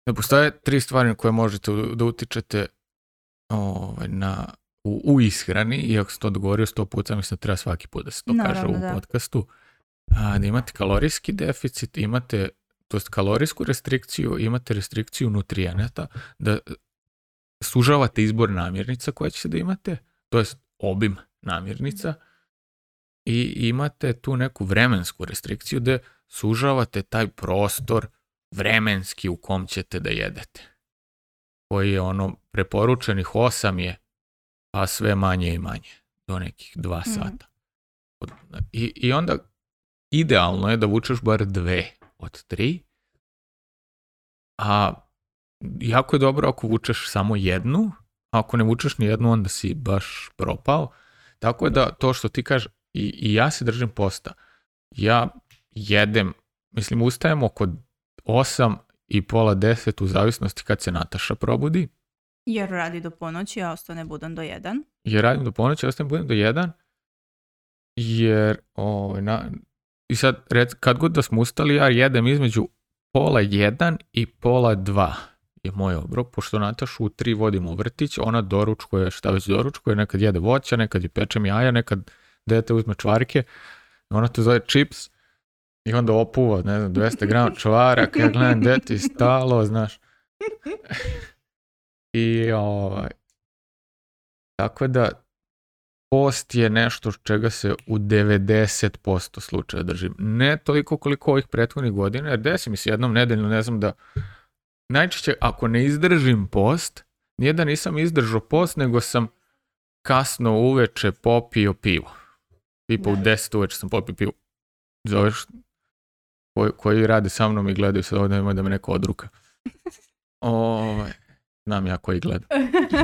Da postoje tri stvari na koje možete da utičete ovaj, na, u, u ishrani, iako sam to odgovorio sto puta, mislim da treba svaki put da se to kaže u da. podcastu, da imate kalorijski deficit, imate to jest kalorijsku restrikciju, imate restrikciju nutrijenata, da sužavate izbor namirnica koje ćete da imate, to jest obim namirnica, i imate tu neku vremensku restrikciju da sužavate taj prostor vremenski u kom ćete da jedete. Koji je ono preporučenih osam je, a sve manje i manje, do nekih dva mhm. sata. I, I onda idealno je da vučeš bar dve od tri, a jako je dobro ako vučeš samo jednu, a ako ne vučeš ni jednu, onda si baš propao. Tako da to što ti kažeš, i, i ja se držim posta. Ja jedem, mislim, ustajem oko osam i pola deset u zavisnosti kad se Nataša probudi. Jer radi do ponoći, a ostane budan do jedan. Jer radim do ponoći, a ostane budan do jedan. Jer, o, ovaj, i sad, kad god da smo ustali, ja jedem između pola jedan i pola dva je moj obrok, pošto Natašu u tri vodim u vrtić, ona doručkuje, šta već doručkuje, nekad jede voća, nekad je pečem jaja, nekad dete uzme čvarke, ona to zove čips, i onda opuva, ne znam, 200 grama čvara ja gledam, deti stalo, znaš. I ovaj, tako da post je nešto čega se u 90% slučaja držim. Ne toliko koliko ovih prethodnih godina, jer desi mi se jednom nedeljno, ne znam da najčešće ako ne izdržim post, nije da nisam izdržao post, nego sam kasno uveče popio pivo. Tipo u 10 uveče sam popio pivo. Zoveš koji, rade sa mnom i gledaju sad ovdje, da me neko odruka. Ovaj. Znam ja koji gleda.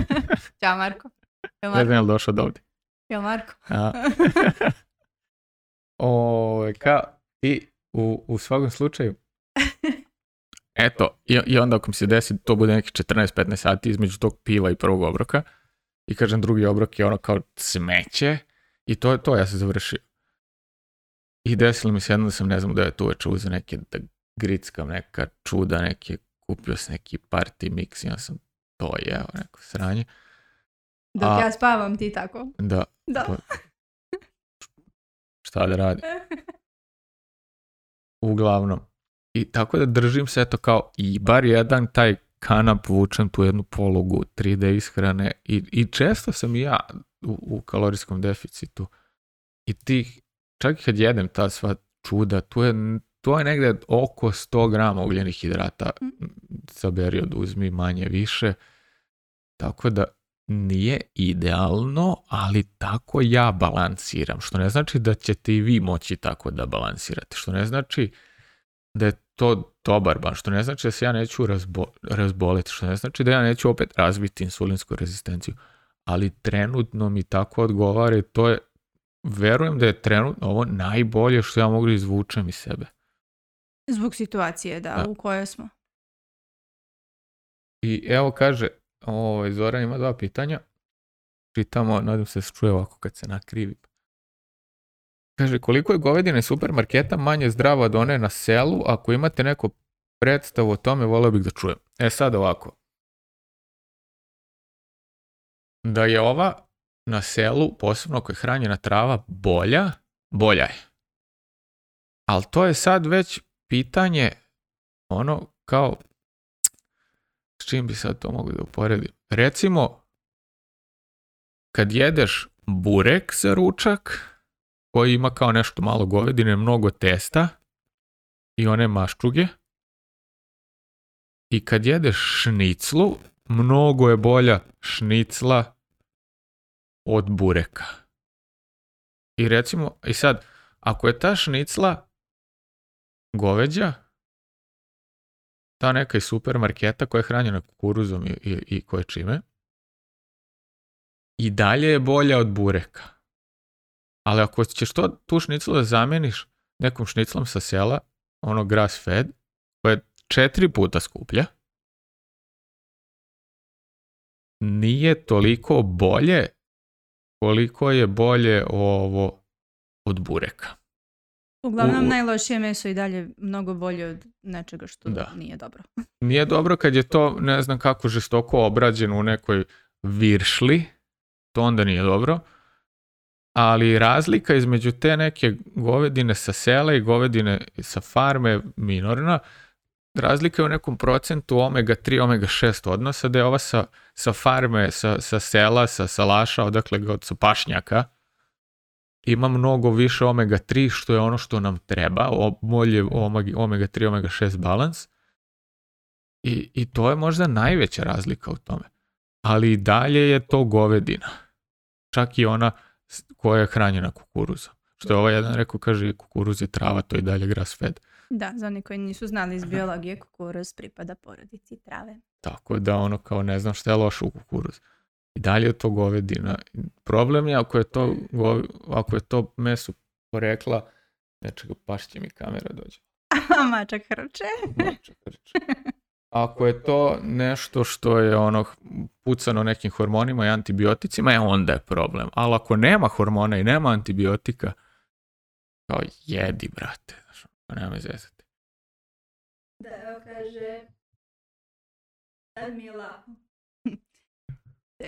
Ćao Marko. Ne znam je li došao do ovdje. Jel Marko? o, ka, i u, u svakom slučaju, eto, i, i onda ako mi se desi, to bude nekih 14-15 sati između tog piva i prvog obroka, i kažem drugi obrok je ono kao smeće, i to je to, ja se završio. I desilo mi se jedno da sam, ne znam, da je tu već uzeo neke, da grickam neka čuda, neke, kupio sam neki party mix, ja sam to je, evo, neko sranje. Dok ja spavam, ti tako. Da. da. šta da Uglavnom. I tako da držim se, eto, kao i bar jedan taj kanap vučem tu jednu pologu 3D ishrane i, i često sam i ja u, u, kalorijskom deficitu i tih, čak i kad jedem ta sva čuda, tu je to je negdje oko 100 grama ugljenih hidrata. Mm. period uzmi manje više. Tako da nije idealno, ali tako ja balansiram. Što ne znači da ćete i vi moći tako da balansirate. Što ne znači da je to dobar ban. Što ne znači da se ja neću razboliti. Što ne znači da ja neću opet razbiti insulinsku rezistenciju. Ali trenutno mi tako odgovara i to je, verujem da je trenutno ovo najbolje što ja mogu izvučem iz sebe. Zbog situacije, da, u kojoj smo. I evo kaže, ovo, ovaj, Zoran ima dva pitanja. Čitamo, nadam se se čuje ovako kad se nakrivi. Kaže, koliko je govedine supermarketa manje zdrava od one na selu? Ako imate neku predstavu o tome, volio bih da čujem. E sad ovako. Da je ova na selu, posebno ako je hranjena trava, bolja, bolja je. Ali to je sad već pitanje ono kao s čim bi sad to mogli da uporedim. Recimo, kad jedeš burek za ručak, koji ima kao nešto malo govedine, mnogo testa i one maščuge, i kad jedeš šniclu, mnogo je bolja šnicla od bureka. I recimo, i sad, ako je ta šnicla goveđa, ta neka iz supermarketa koja je hranjena kukuruzom i, i, i koje čime, i dalje je bolja od bureka. Ali ako ćeš to, tu šniclu da zameniš nekom šniclom sa sela, ono grass fed, koja je četiri puta skuplja, nije toliko bolje koliko je bolje ovo od bureka. Uglavnom, u... najlošije meso i dalje mnogo bolje od nečega što da. nije dobro. Nije dobro kad je to, ne znam kako, žestoko obrađeno u nekoj viršli, to onda nije dobro. Ali razlika između te neke govedine sa sela i govedine sa farme minorna. Razlika je u nekom procentu omega-3, omega-6 odnosa, da je ova sa, sa farme, sa, sa sela, sa salaša, odakle god, sa pašnjaka, ima mnogo više omega 3 što je ono što nam treba, bolje omega 3, omega 6 balans. I, I to je možda najveća razlika u tome. Ali i dalje je to govedina. Čak i ona koja je hranjena kukuruzom. Što je ovaj jedan rekao, kaže kukuruz je trava, to je dalje grass fed. Da, za oni koji nisu znali iz biologije, kukuruz pripada porodici trave. Tako da ono kao ne znam što je lošo u kukuruzu. I dalje je to govedina. Problem je ako je to, gove, ako je to meso porekla, nečega znači paš će mi kamera dođe. Mačak hrče. Ako je to nešto što je ono pucano nekim hormonima i antibioticima, je onda je problem. Ali ako nema hormona i nema antibiotika, kao jedi, brate. Nema me zezati. Da, evo kaže,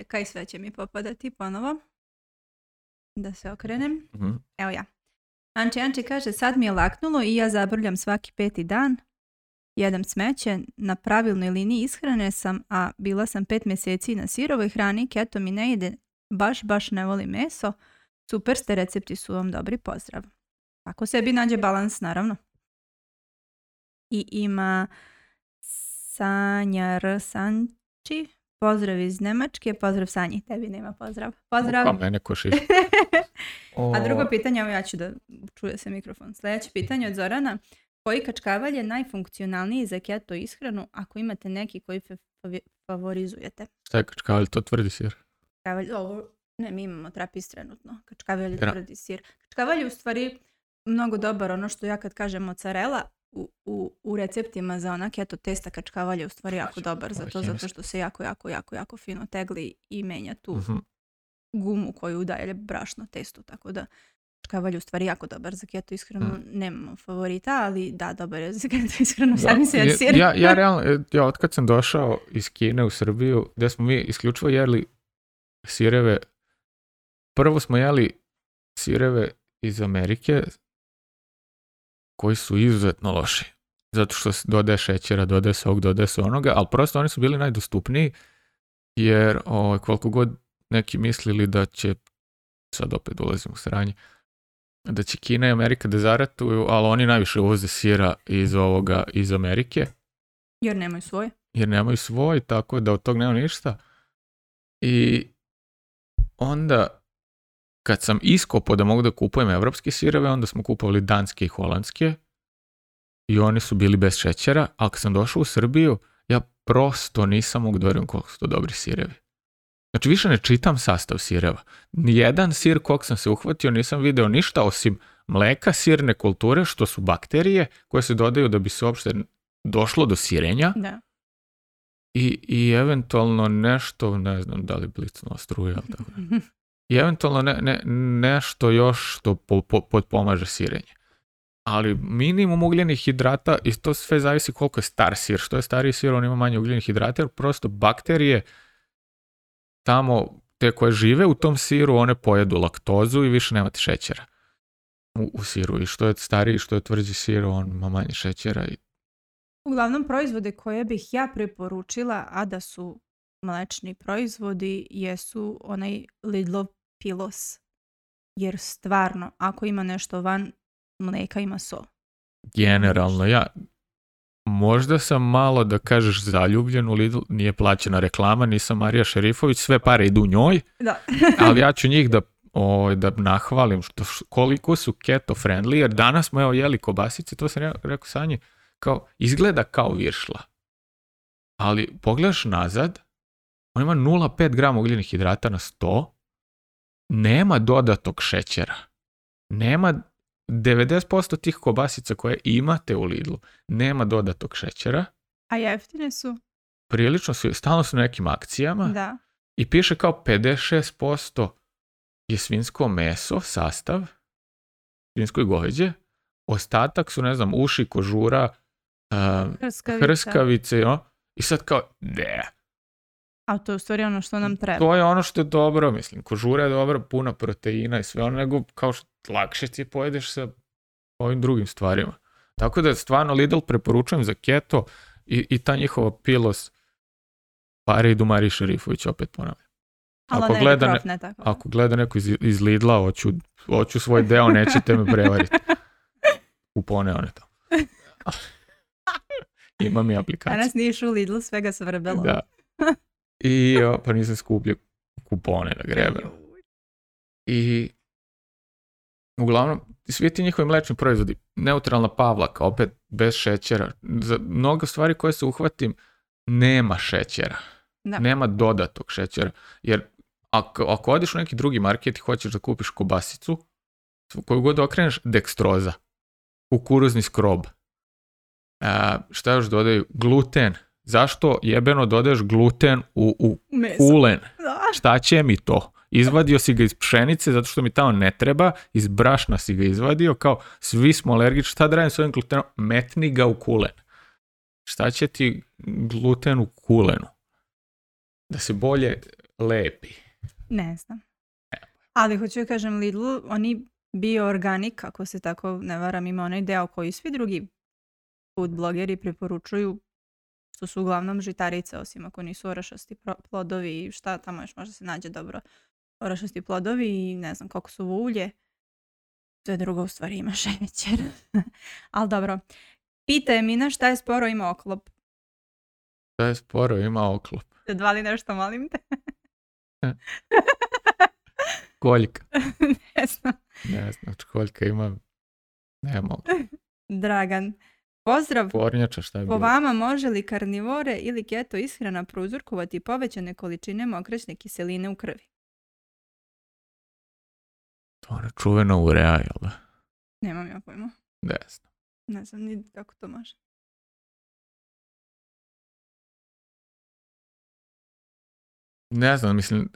Kaj sve će mi popadati ponovo. Da se okrenem. Mhm. Evo ja. Anči Anči kaže, sad mi je laknulo i ja zabrljam svaki peti dan. Jedem smeće, na pravilnoj liniji ishrane sam, a bila sam pet mjeseci na sirovoj hrani, keto mi ne ide, baš, baš ne voli meso. Super ste, recepti su vam dobri, pozdrav. Ako sebi nađe balans, naravno. I ima Sanjar Sanči, Pozdrav iz Njemačke, pozdrav Sanji, tebi nema pozdrav. Pozdrav. A A drugo pitanje, evo ja ću da čuje se mikrofon. Sljedeće pitanje od Zorana. Koji kačkavalj je najfunkcionalniji za keto ishranu ako imate neki koji favorizujete? Šta je kačkavalj, to tvrdi sir? Kačkavalj, ovo, ne, mi imamo trapis trenutno. Kačkavalj je tvrdi sir. Kačkavalj je u stvari mnogo dobar, ono što ja kad kažem mozzarella, u, receptima za onak, eto testa kačkavalje je u stvari jako znači, dobar za to, zato što se jako, jako, jako, jako fino tegli i menja tu uh-huh. gumu koju daje brašno testu, tako da kačkavalja je u stvari jako dobar za keto ishranu, mm. nemam favorita, ali da, dobar je za keto ishranu, sad mi se ja, ja, e, ja realno, otkad sam došao iz Kine u Srbiju, gdje smo mi isključivo jeli sireve, prvo smo jeli sireve iz Amerike koji su izuzetno loši. Zato što se dode šećera, dodaje se ovog, dodaje se onoga, ali prosto oni su bili najdostupniji, jer o, ovaj, koliko god neki mislili da će, sad opet dolazim u sranje, da će Kina i Amerika da zaratuju, ali oni najviše uvoze sira iz ovoga, iz Amerike. Jer nemaju svoj. Jer nemaju svoj, tako da od tog nema ništa. I onda kad sam iskopao da mogu da kupujem evropske sireve, onda smo kupovali danske i holandske i oni su bili bez šećera, A kad sam došao u Srbiju, ja prosto nisam mogu da koliko su to dobri sirevi. Znači više ne čitam sastav sireva. Nijedan sir kog sam se uhvatio nisam video ništa osim mleka, sirne kulture, što su bakterije koje se dodaju da bi se uopšte došlo do sirenja. Da. I, I eventualno nešto, ne znam da li blicno struja, ali tako. i eventualno ne, ne, nešto još što po, po, potpomaže sirenje. Ali minimum ugljenih hidrata, i to sve zavisi koliko je star sir. Što je stariji sir, on ima manje ugljenih hidrata, jer prosto bakterije tamo te koje žive u tom siru, one pojedu laktozu i više nemate šećera u, u siru. I što je stariji, što je tvrđi sir, on ima manje šećera i Uglavnom proizvode koje bih ja preporučila, a da su mlečni proizvodi jesu onaj lidlo pilos. Jer stvarno, ako ima nešto van, mleka ima so. Generalno, ja možda sam malo, da kažeš, zaljubljen u Lidl, nije plaćena reklama, nisam Marija Šerifović, sve pare idu njoj, da. ali ja ću njih da o, ovaj, da nahvalim što, koliko su keto friendly, jer danas smo evo jeli kobasice, to sam rekao Sanji, kao, izgleda kao viršla. Ali pogledaš nazad, on ima 0,5 grama ugljenih hidrata na 100, nema dodatog šećera, nema 90% tih kobasica koje imate u Lidlu, nema dodatog šećera. A jeftine su? Prilično su, stalno su na nekim akcijama. Da. I piše kao 56% je svinsko meso, sastav, svinsko i goveđe, ostatak su, ne znam, uši, kožura, hrskavice, i sad kao, ne, a to je u ono što nam treba. To je ono što je dobro, mislim, kožura je dobro, puna proteina i sve ono, nego kao što lakše ti pojedeš sa ovim drugim stvarima. Tako da stvarno Lidl preporučujem za keto i, i ta njihova pilos pare idu mari Šerifović, opet ponavljam. Ako, gleda, ne, ako gleda neko iz, iz Lidla, hoću, hoću svoj deo, nećete me prevariti. Kupone one to. Imam i aplikaciju. Danas nije u Lidlu, svega se Da. I pa nisam skuplje kupone na grebe. I uglavnom, svi ti njihovi mlečni proizvodi, neutralna pavlaka, opet bez šećera, za mnogo stvari koje se uhvatim, nema šećera. Nema dodatog šećera. Jer ako, ako odiš u neki drugi market i hoćeš da kupiš kobasicu, koju god okreneš, dekstroza, kukuruzni skrob, a, šta još dodaju, gluten, zašto jebeno dodeš gluten u, u kulen? Šta će mi to? Izvadio si ga iz pšenice zato što mi tamo ne treba, iz brašna si ga izvadio, kao svi smo alergični, šta da radim s ovim glutenom? Metni ga u kulen. Šta će ti gluten u kulenu? Da se bolje lepi. Ne znam. Ali hoću kažem Lidlu, oni organik, ako se tako ne varam, ima onaj deo koji svi drugi food blogeri preporučuju što su uglavnom žitarice, osim ako nisu orašasti plodovi i šta tamo još možda se nađe dobro. Orašasti plodovi i ne znam koliko su ulje. je drugo u stvari ima šećer. Ali dobro. Pita je Mina šta je sporo ima oklop. Šta je sporo ima oklop? dvali nešto, molim te. E. koljka. ne znam. Ne znam, znači ima... Nema Dragan. Pozdrav! Kornjača, šta Po vama može li karnivore ili keto ishrana prouzrokovati povećane količine mokrećne kiseline u krvi? To je ono u urea, jel da? Nemam ja pojma. Ne znam. Ne znam ni kako to može. Ne znam, mislim,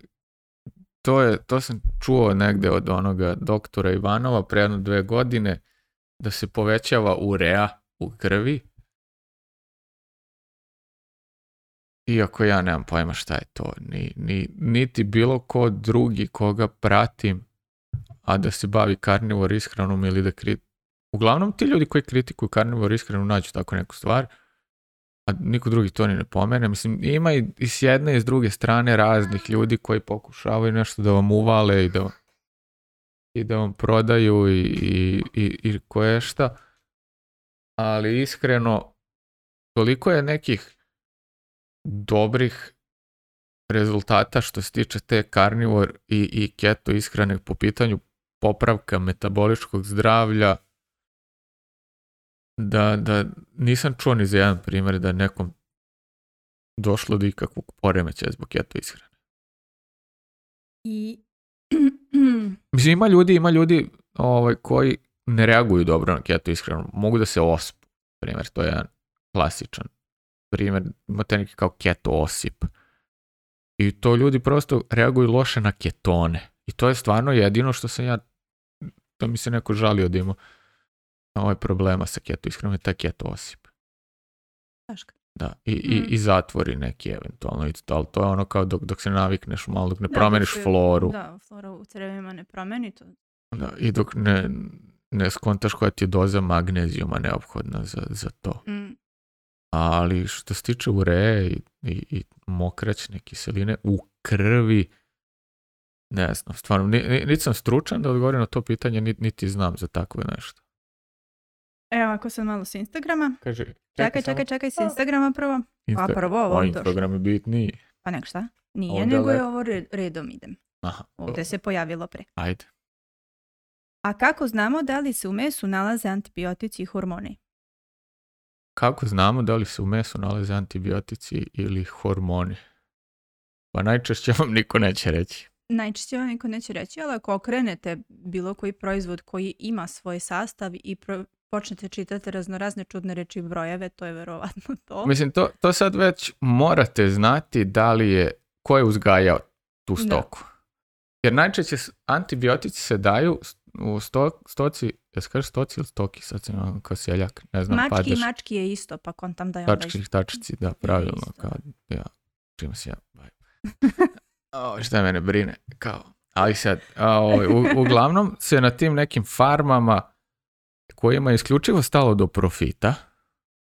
to, sam čuo negde od onoga doktora Ivanova pre jedno dve godine da se povećava urea u krvi. Iako ja nemam pojma šta je to, ni, ni, niti bilo ko drugi koga pratim, a da se bavi karnivor ishranom ili da krit... Uglavnom ti ljudi koji kritikuju karnivor ishranu nađu tako neku stvar, a niko drugi to ni ne pomene. Mislim, ima i, s jedne i s druge strane raznih ljudi koji pokušavaju nešto da vam uvale i da, i da vam prodaju i, i, i, i koje šta ali iskreno, toliko je nekih dobrih rezultata što se tiče te karnivor i, i keto ishrane po pitanju popravka metaboličkog zdravlja, da, da nisam čuo ni za jedan primjer da je nekom došlo do ikakvog poremeća zbog keto ishrane. I... Mislim, ima ljudi, ima ljudi ovaj, koji ne dobro na keto, iskreno. Mogu da se osip. primjer, to je jedan klasičan primjer, imate neki kao keto osip. I to ljudi prosto reaguju loše na ketone. I to je stvarno jedino što sam ja, to mi se neko žalio da ima ovaj problema sa keto, iskreno je taj keto osip. Da, i, mm. i, zatvori neki eventualno, ali to je ono kao dok, dok se navikneš malo, dok ne da, promeniš floru. Da, flora u crevima ne promeni to. Da, i dok ne, ne skontaš koja ti je doza magnezijuma neophodna za, za to. Mm. Ali što se tiče ureje i, i, mokraćne kiseline u krvi, ne znam, stvarno, niti sam stručan da odgovorim na to pitanje, niti, niti znam za takve nešto. Evo, ako sam malo s Instagrama. Kaže, čekaj, čekaj, čekaj, s Instagrama prvo. Insta... A prvo ovo Instagram je bitniji. Pa nek šta? Nije, nego je ovo redom idem. Aha. Ovdje se pojavilo pre. Ajde. A kako znamo da li se u mesu nalaze antibiotici i hormoni? Kako znamo da li se u mesu nalaze antibiotici ili hormoni? Pa najčešće vam niko neće reći. Najčešće vam niko neće reći, ali ako okrenete bilo koji proizvod koji ima svoj sastav i počnete čitati razne čudne reči brojeve, to je verovatno to. Mislim, to, sad već morate znati da li je, ko je uzgajao tu stoku. Jer najčešće antibiotici se daju u sto, stoci, jesi kažeš stoci ili stoki, sad ono, kao seljak, ne znam, Mački mački je isto, pa kontam da je onda tačici, da, pravilno, kao, ja, čim ja bavim. o, šta mene brine, kao, ali sad, a, ovaj, u, uglavnom se na tim nekim farmama kojima je isključivo stalo do profita,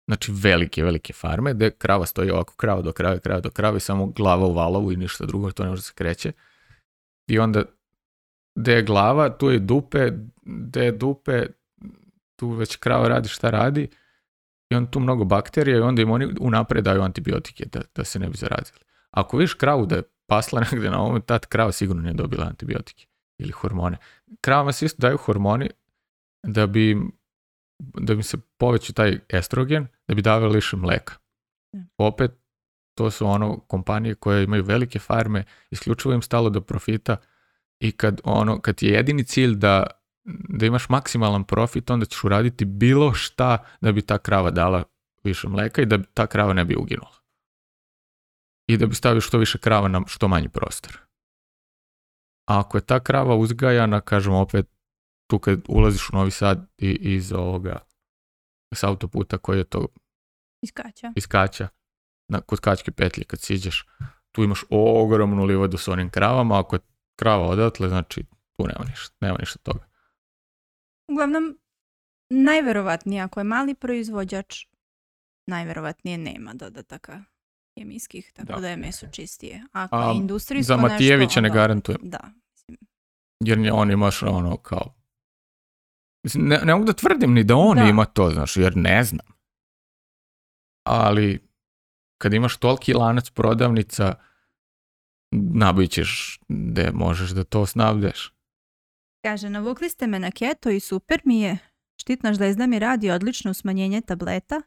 znači velike, velike farme, gdje krava stoji ovako, krava do krave, krava do krave, samo glava u valovu i ništa drugo, to ne može se kreće. I onda da je glava, tu je dupe, da je dupe, tu već krava radi šta radi i on tu mnogo bakterija i onda im oni unapred daju antibiotike da, da se ne bi zarazili. Ako viš kravu da je pasla negdje na ovom, tad krava sigurno nije dobila antibiotike ili hormone. Kravama se isto daju hormoni da bi da bi se povećao taj estrogen, da bi davali više mleka. Opet, to su ono kompanije koje imaju velike farme, isključivo im stalo do profita i kad, ono, kad je jedini cilj da, da imaš maksimalan profit, onda ćeš uraditi bilo šta da bi ta krava dala više mleka i da ta krava ne bi uginula. I da bi stavio što više krava na što manji prostor. A ako je ta krava uzgajana, kažem opet, tu kad ulaziš u Novi Sad i, iz ovoga, s autoputa koji je to... Iskača. Iskača. Na, kod kačke petlje kad siđeš, tu imaš ogromnu livadu s onim kravama, ako je krava odatle, znači tu nema ništa, nema ništa toga. Uglavnom, najverovatnije ako je mali proizvođač, najverovatnije nema dodataka kemijskih, tako da, da je meso čistije. Ako A, je industrijsko za Matijevića ne garantujem. Da. Jer on imaš ono kao... Mislim, ne, mogu da tvrdim ni da on ima to, znaš, jer ne znam. Ali kad imaš toliki lanac prodavnica nabićeš da možeš da to snabdeš. Kaže, navukli ste me na keto i super mi je. Štitna žlezda mi radi odlično smanjenje tableta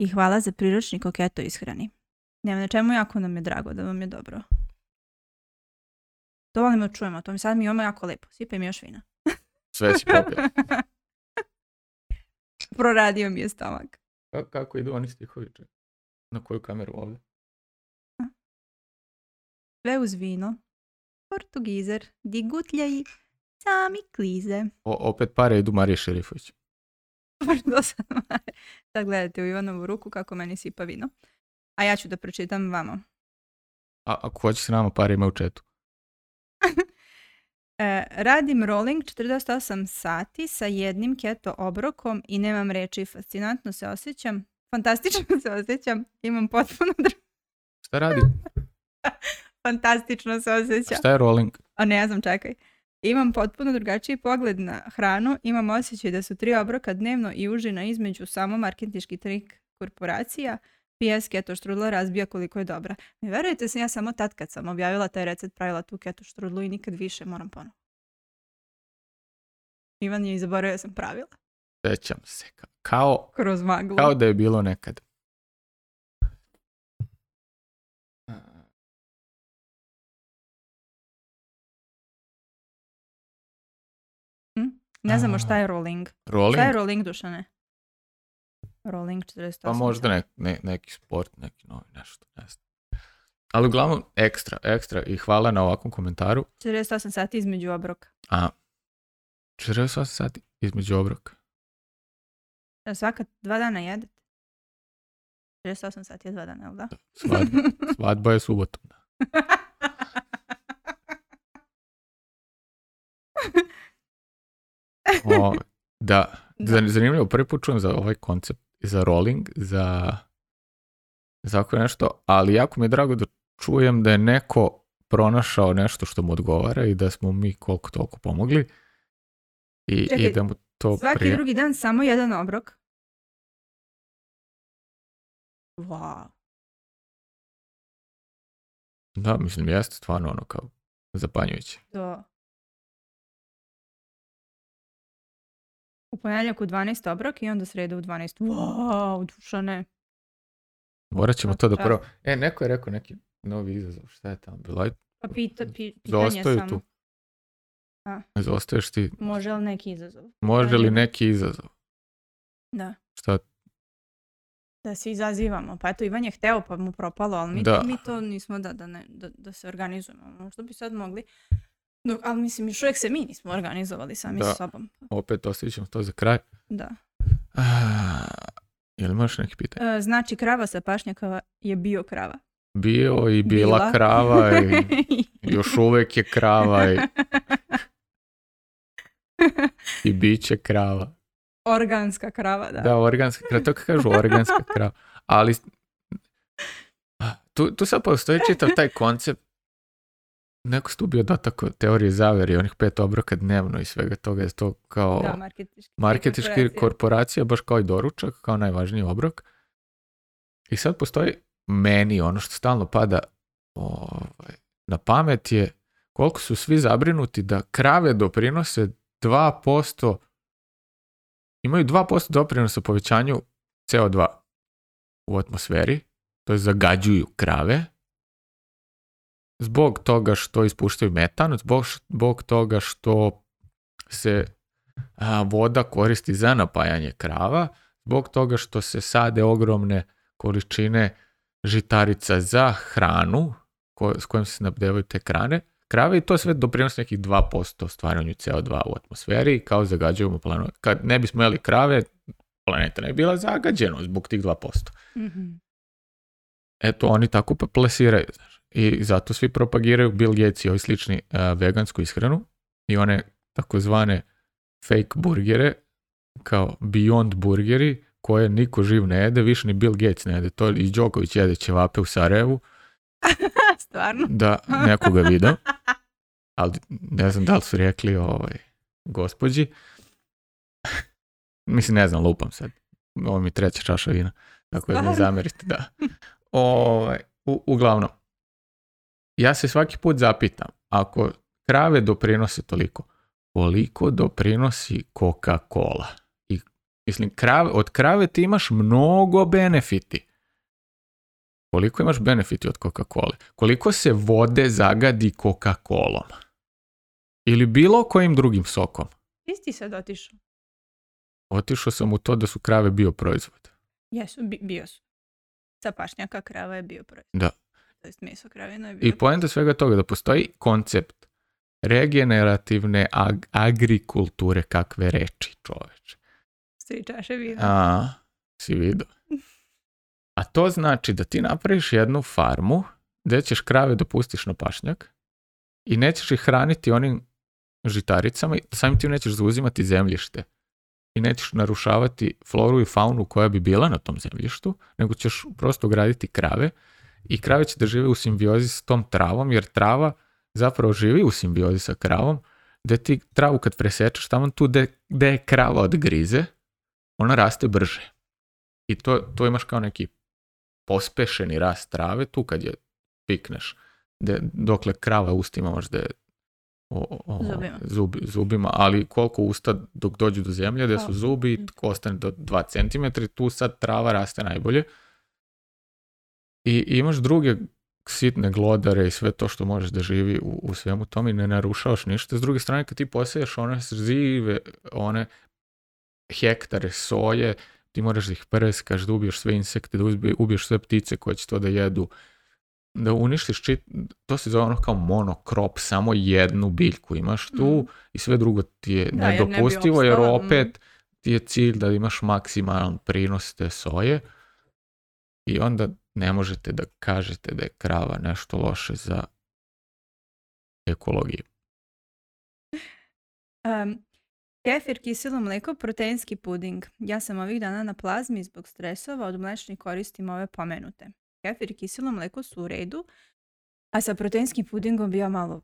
i hvala za priručnik o keto ishrani. Nema na čemu, jako nam je drago da vam je dobro. To volimo čujemo, to mi sad mi je jako lepo. Sipaj mi još vina. Sve si popio. Proradio mi je stomak. Kako idu oni stihovi? Na koju kameru ovdje? uz vino, Portugizer, di gutljaji sami klize. O, opet pare idu Marije Šerifović. Sad gledajte u Ivanovu ruku kako meni sipa vino. A ja ću da pročitam vama. A ako hoćeš s nama, pare ima u četu. e, radim rolling 48 sati sa jednim keto obrokom i nemam reči. Fascinantno se osjećam. Fantastično se osjećam. Imam potpuno... Dr... Šta radi? fantastično se osjeća. Šta je rolling? A ne, ja znam, čekaj. Imam potpuno drugačiji pogled na hranu, imam osjećaj da su tri obroka dnevno i užina između samo marketinški trik korporacija, PS keto štrudla razbija koliko je dobra. Ne verujete se, ja samo tad kad sam objavila taj recept pravila tu keto štrudlu i nikad više moram ponovno. Ivan je i zaboravio sam pravila. Sećam se, kao, kroz maglu. kao da je bilo nekad. Ne znamo šta je rolling. Rolling? Šta je rolling, Dušane? Rolling 48. Pa možda neki sport, neki novi, nešto, ne znam. Ali uglavnom, ekstra, ekstra. I hvala na ovakvom komentaru. 48 sati između obroka. A, 48 sati između obroka. Da svaka dva dana jedete? 48 sati je dva dana, jel da? Svadba, svadba je subotom, da. O, da, da. zanimljivo, prvi put čujem za ovaj koncept, za rolling, za tako nešto, ali jako mi je drago da čujem da je neko pronašao nešto što mu odgovara i da smo mi koliko toliko pomogli. I, da mu to svaki drugi dan samo jedan obrok? Wow. Da, mislim, jeste stvarno ono kao zapanjujuće. Da. U ponedjeljak u 12 obrok i onda sreda u 12. Wow, dušane. Morat ćemo to da prvo. E, neko je rekao neki novi izazov. Šta je tamo? bilo? Pa pita, pi, pitanje tu. A. Zaostaješ ti. Može li neki izazov? Može li neki izazov? Da. Šta? Da se izazivamo. Pa eto, Ivan je hteo pa mu propalo, ali mi, mi to nismo da, da, da, da se organizujemo. Možda bi sad mogli ali mislim, još uvijek se mi nismo organizovali sami da. s sobom. Opet osjećam to za kraj. Da. A, ah, jel imaš neki pitanje? E, znači, krava sa pašnjakova je bio krava. Bio i bila, krava i još uvijek je krava i, i bit će krava. Organska krava, da. Da, organska krava, to kažu organska krava. Ali tu, tu sad postoji čitav taj koncept neko se tu bio teorije zaveri, onih pet obroka dnevno i svega toga, je to kao da, marketički, korporacija. baš kao i doručak, kao najvažniji obrok. I sad postoji meni ono što stalno pada ovaj, na pamet je koliko su svi zabrinuti da krave doprinose 2%, imaju 2% doprinosa povećanju CO2 u atmosferi, to je zagađuju krave, zbog toga što ispuštaju metan, zbog, zbog toga što se voda koristi za napajanje krava, zbog toga što se sade ogromne količine žitarica za hranu s kojom se nabdevaju te krane, krave i to sve doprinosi nekih 2% stvaranju CO2 u atmosferi i kao zagađujemo planetu. Kad ne bismo jeli krave, planeta ne bi bila zagađena zbog tih 2%. Mm-hmm. Eto, oni tako pa plesiraju. Znaš i zato svi propagiraju Bill Gates i ovi slični e, vegansku ishranu i one takozvane fake burgere kao Beyond burgeri koje niko živ ne jede, više ni Bill Gates ne jede. To i Đoković jede ćevape u Sarajevu. Stvarno? Da, nekoga video. Ali ne znam da li su rekli ovaj, gospođi. Mislim, ne znam, lupam sad. Ovo mi je treća čaša vina. Tako da ne zamerite, da. Ovaj, uglavnom, ja se svaki put zapitam, ako krave doprinose toliko, koliko doprinosi Coca-Cola? I, mislim, od krave ti imaš mnogo benefiti. Koliko imaš benefiti od Coca-Cola? Koliko se vode zagadi Coca-Colom? Ili bilo kojim drugim sokom? Ti si sad otišao? Otišao sam u to da su krave bio proizvod. Jesu, bio su. Sa pašnjaka krava je bio proizvod. Da to jest meso je I poenta svega toga da postoji koncept regenerativne agrikulture kakve reči, čoveče. Svi čaše A, si A to znači da ti napraviš jednu farmu gdje ćeš krave dopustiš na pašnjak i nećeš ih hraniti onim žitaricama i samim tim nećeš zauzimati zemljište i nećeš narušavati floru i faunu koja bi bila na tom zemljištu, nego ćeš prosto graditi krave i krave će da žive u simbiozi s tom travom, jer trava zapravo živi u simbiozi sa kravom, da ti travu kad presečeš tamo tu gde, je krava od grize, ona raste brže. I to, to imaš kao neki pospešeni rast trave tu kad je pikneš. De, dokle krava ustima možda je o, zubima. ali koliko usta dok dođu do zemlje, gde su zubi, mm. ostane do 2 cm, tu sad trava raste najbolje. I, imaš druge sitne glodare i sve to što možeš da živi u, u svemu tome i ne narušavaš ništa. S druge strane, kad ti poseješ one zive, one hektare soje, ti moraš da ih preskaš, da ubiješ sve insekte, da ubiješ sve ptice koje će to da jedu, da uništiš čit, to se zove ono kao monokrop, samo jednu biljku imaš tu mm. i sve drugo ti je nedopustivo jer, jer opet mm. ti je cilj da imaš maksimalan prinos te soje i onda ne možete da kažete da je krava nešto loše za ekologiju. Um, kefir, kiselo mleko, proteinski puding. Ja sam ovih dana na plazmi zbog stresova od mlečnih koristim ove pomenute. Kefir i kiselo mleko su u redu, a sa proteinskim pudingom bio malo...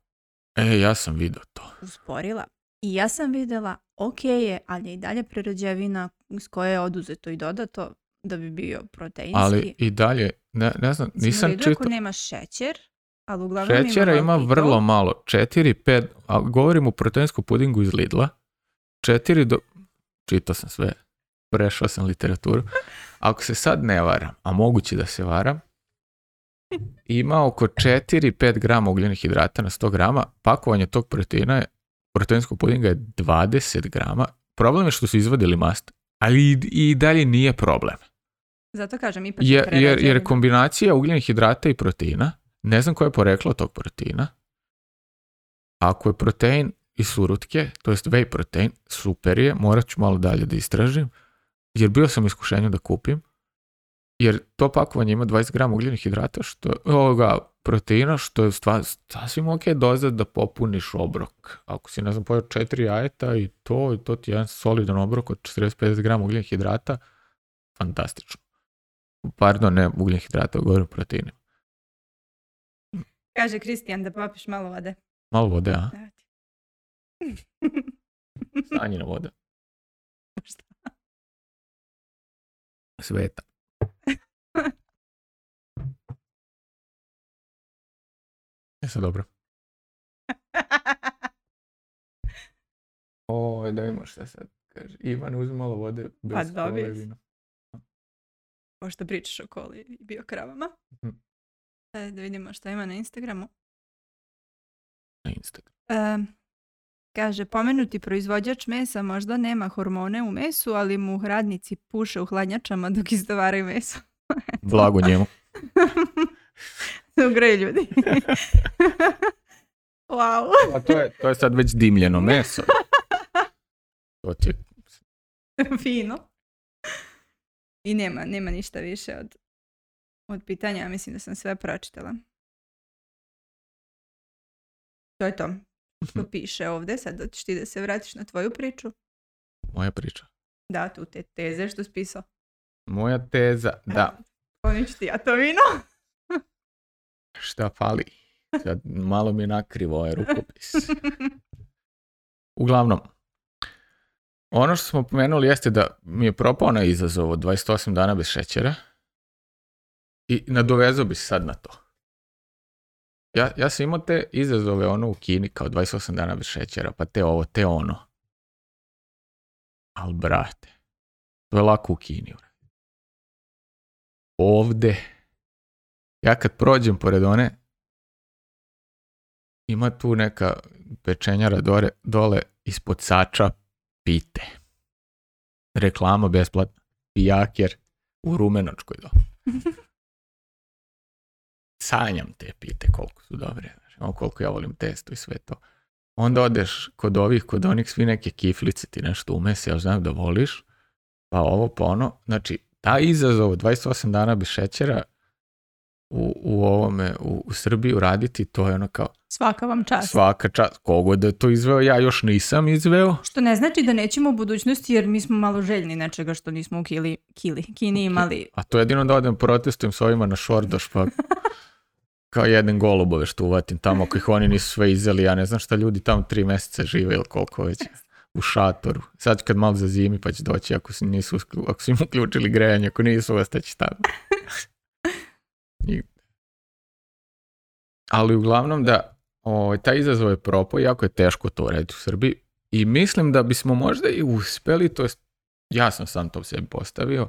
E, ja sam vidio to. Usporila. I ja sam vidjela, ok je, ali je i dalje prerađevina s koje je oduzeto i dodato, da bi bio proteinski. Ali i dalje, ne, ne znam, nisam čitao... nema šećer, ali uglavnom Šećera ima, vrlo malo, 4, 5, a govorim o proteinskom pudingu iz Lidla, 4 do... Čitao sam sve, prešao sam literaturu. Ako se sad ne varam, a moguće da se varam, ima oko 4-5 grama ugljenih hidrata na 100 grama, pakovanje tog proteina je, proteinskog pudinga je 20 grama. Problem je što su izvadili mast ali i dalje nije problem. Zato kažem, ipak je jer, jer, kombinacija ugljenih hidrata i proteina, ne znam koje je poreklo tog proteina, ako je protein i surutke, to jest whey protein, super je, morat ću malo dalje da istražim, jer bio sam u iskušenju da kupim, jer to pakovanje ima 20 gram ugljenih hidrata, što, ovoga, proteina, što je stva, sasvim ok doza da popuniš obrok. Ako si, ne znam, pojao četiri jajeta i to, i to ti je jedan solidan obrok od 40-50 grama ugljenih hidrata, fantastično. Pardon, ne ugljenih hidrata, govorim proteine. Kaže Kristijan da popiš malo vode. Malo vode, a? Sanjina voda. Sveta. E sad dobro. o, da vidimo šta sad kaže. Ivan, uzmi malo vode bez pa, kole Pošto pričaš o koli i kravama. Mm. da vidimo šta ima na Instagramu. Na Instagramu. E, kaže, pomenuti proizvođač mesa možda nema hormone u mesu, ali mu radnici puše u hladnjačama dok izdovaraju meso. E, Blago njemu. Dobre ljudi. wow. A to je, to je sad već dimljeno meso. To ti... Fino. I nema, nema ništa više od, od pitanja. Ja mislim da sam sve pročitala. To je to. Što mhm. piše ovdje. Sad ti da se vratiš na tvoju priču. Moja priča. Da, tu te teze što spisao. Moja teza, da. Pomiću ti ja to vino šta fali? Sad malo mi je nakrivo ovaj rukopis. Uglavnom, ono što smo pomenuli jeste da mi je propao na izazov od 28 dana bez šećera i nadovezao bi se sad na to. Ja, ja sam imao te izazove ono u Kini kao 28 dana bez šećera, pa te ovo, te ono. al brate, to je lako u Kini. Ovde ja kad prođem pored one, ima tu neka pečenjara dole, dole ispod sača pite. Reklama besplatna. Pijakjer u Rumenočkoj do. Sanjam te pite koliko su dobre. Ono koliko ja volim testo i sve to. Onda odeš kod ovih, kod onih, svi neke kiflice ti nešto umese, ja znam da voliš. Pa ovo, pa ono. Znači, ta izazov 28 dana bez šećera u, u ovome, u, u Srbiji uraditi, to je ono kao... Svaka vam čast. Svaka čast. Kogo da je to izveo, ja još nisam izveo. Što ne znači da nećemo u budućnosti, jer mi smo malo željni nečega što nismo u Kili, Kili, Kini imali. A to jedino da odem protestujem s ovima na šordoš, pa kao jedan golubove što uvatim tamo, ako ih oni nisu sve izeli, ja ne znam šta ljudi tamo tri meseca žive ili koliko već u šatoru. Sad kad malo za zimi, pa će doći ako, nisu, ako su im uključili grejanje, ako nisu ostaći tamo. Ali uglavnom da o, ovaj, taj izazov je propo, jako je teško to urediti u Srbiji i mislim da bismo možda i uspeli to jest jasno sam to sebi postavio,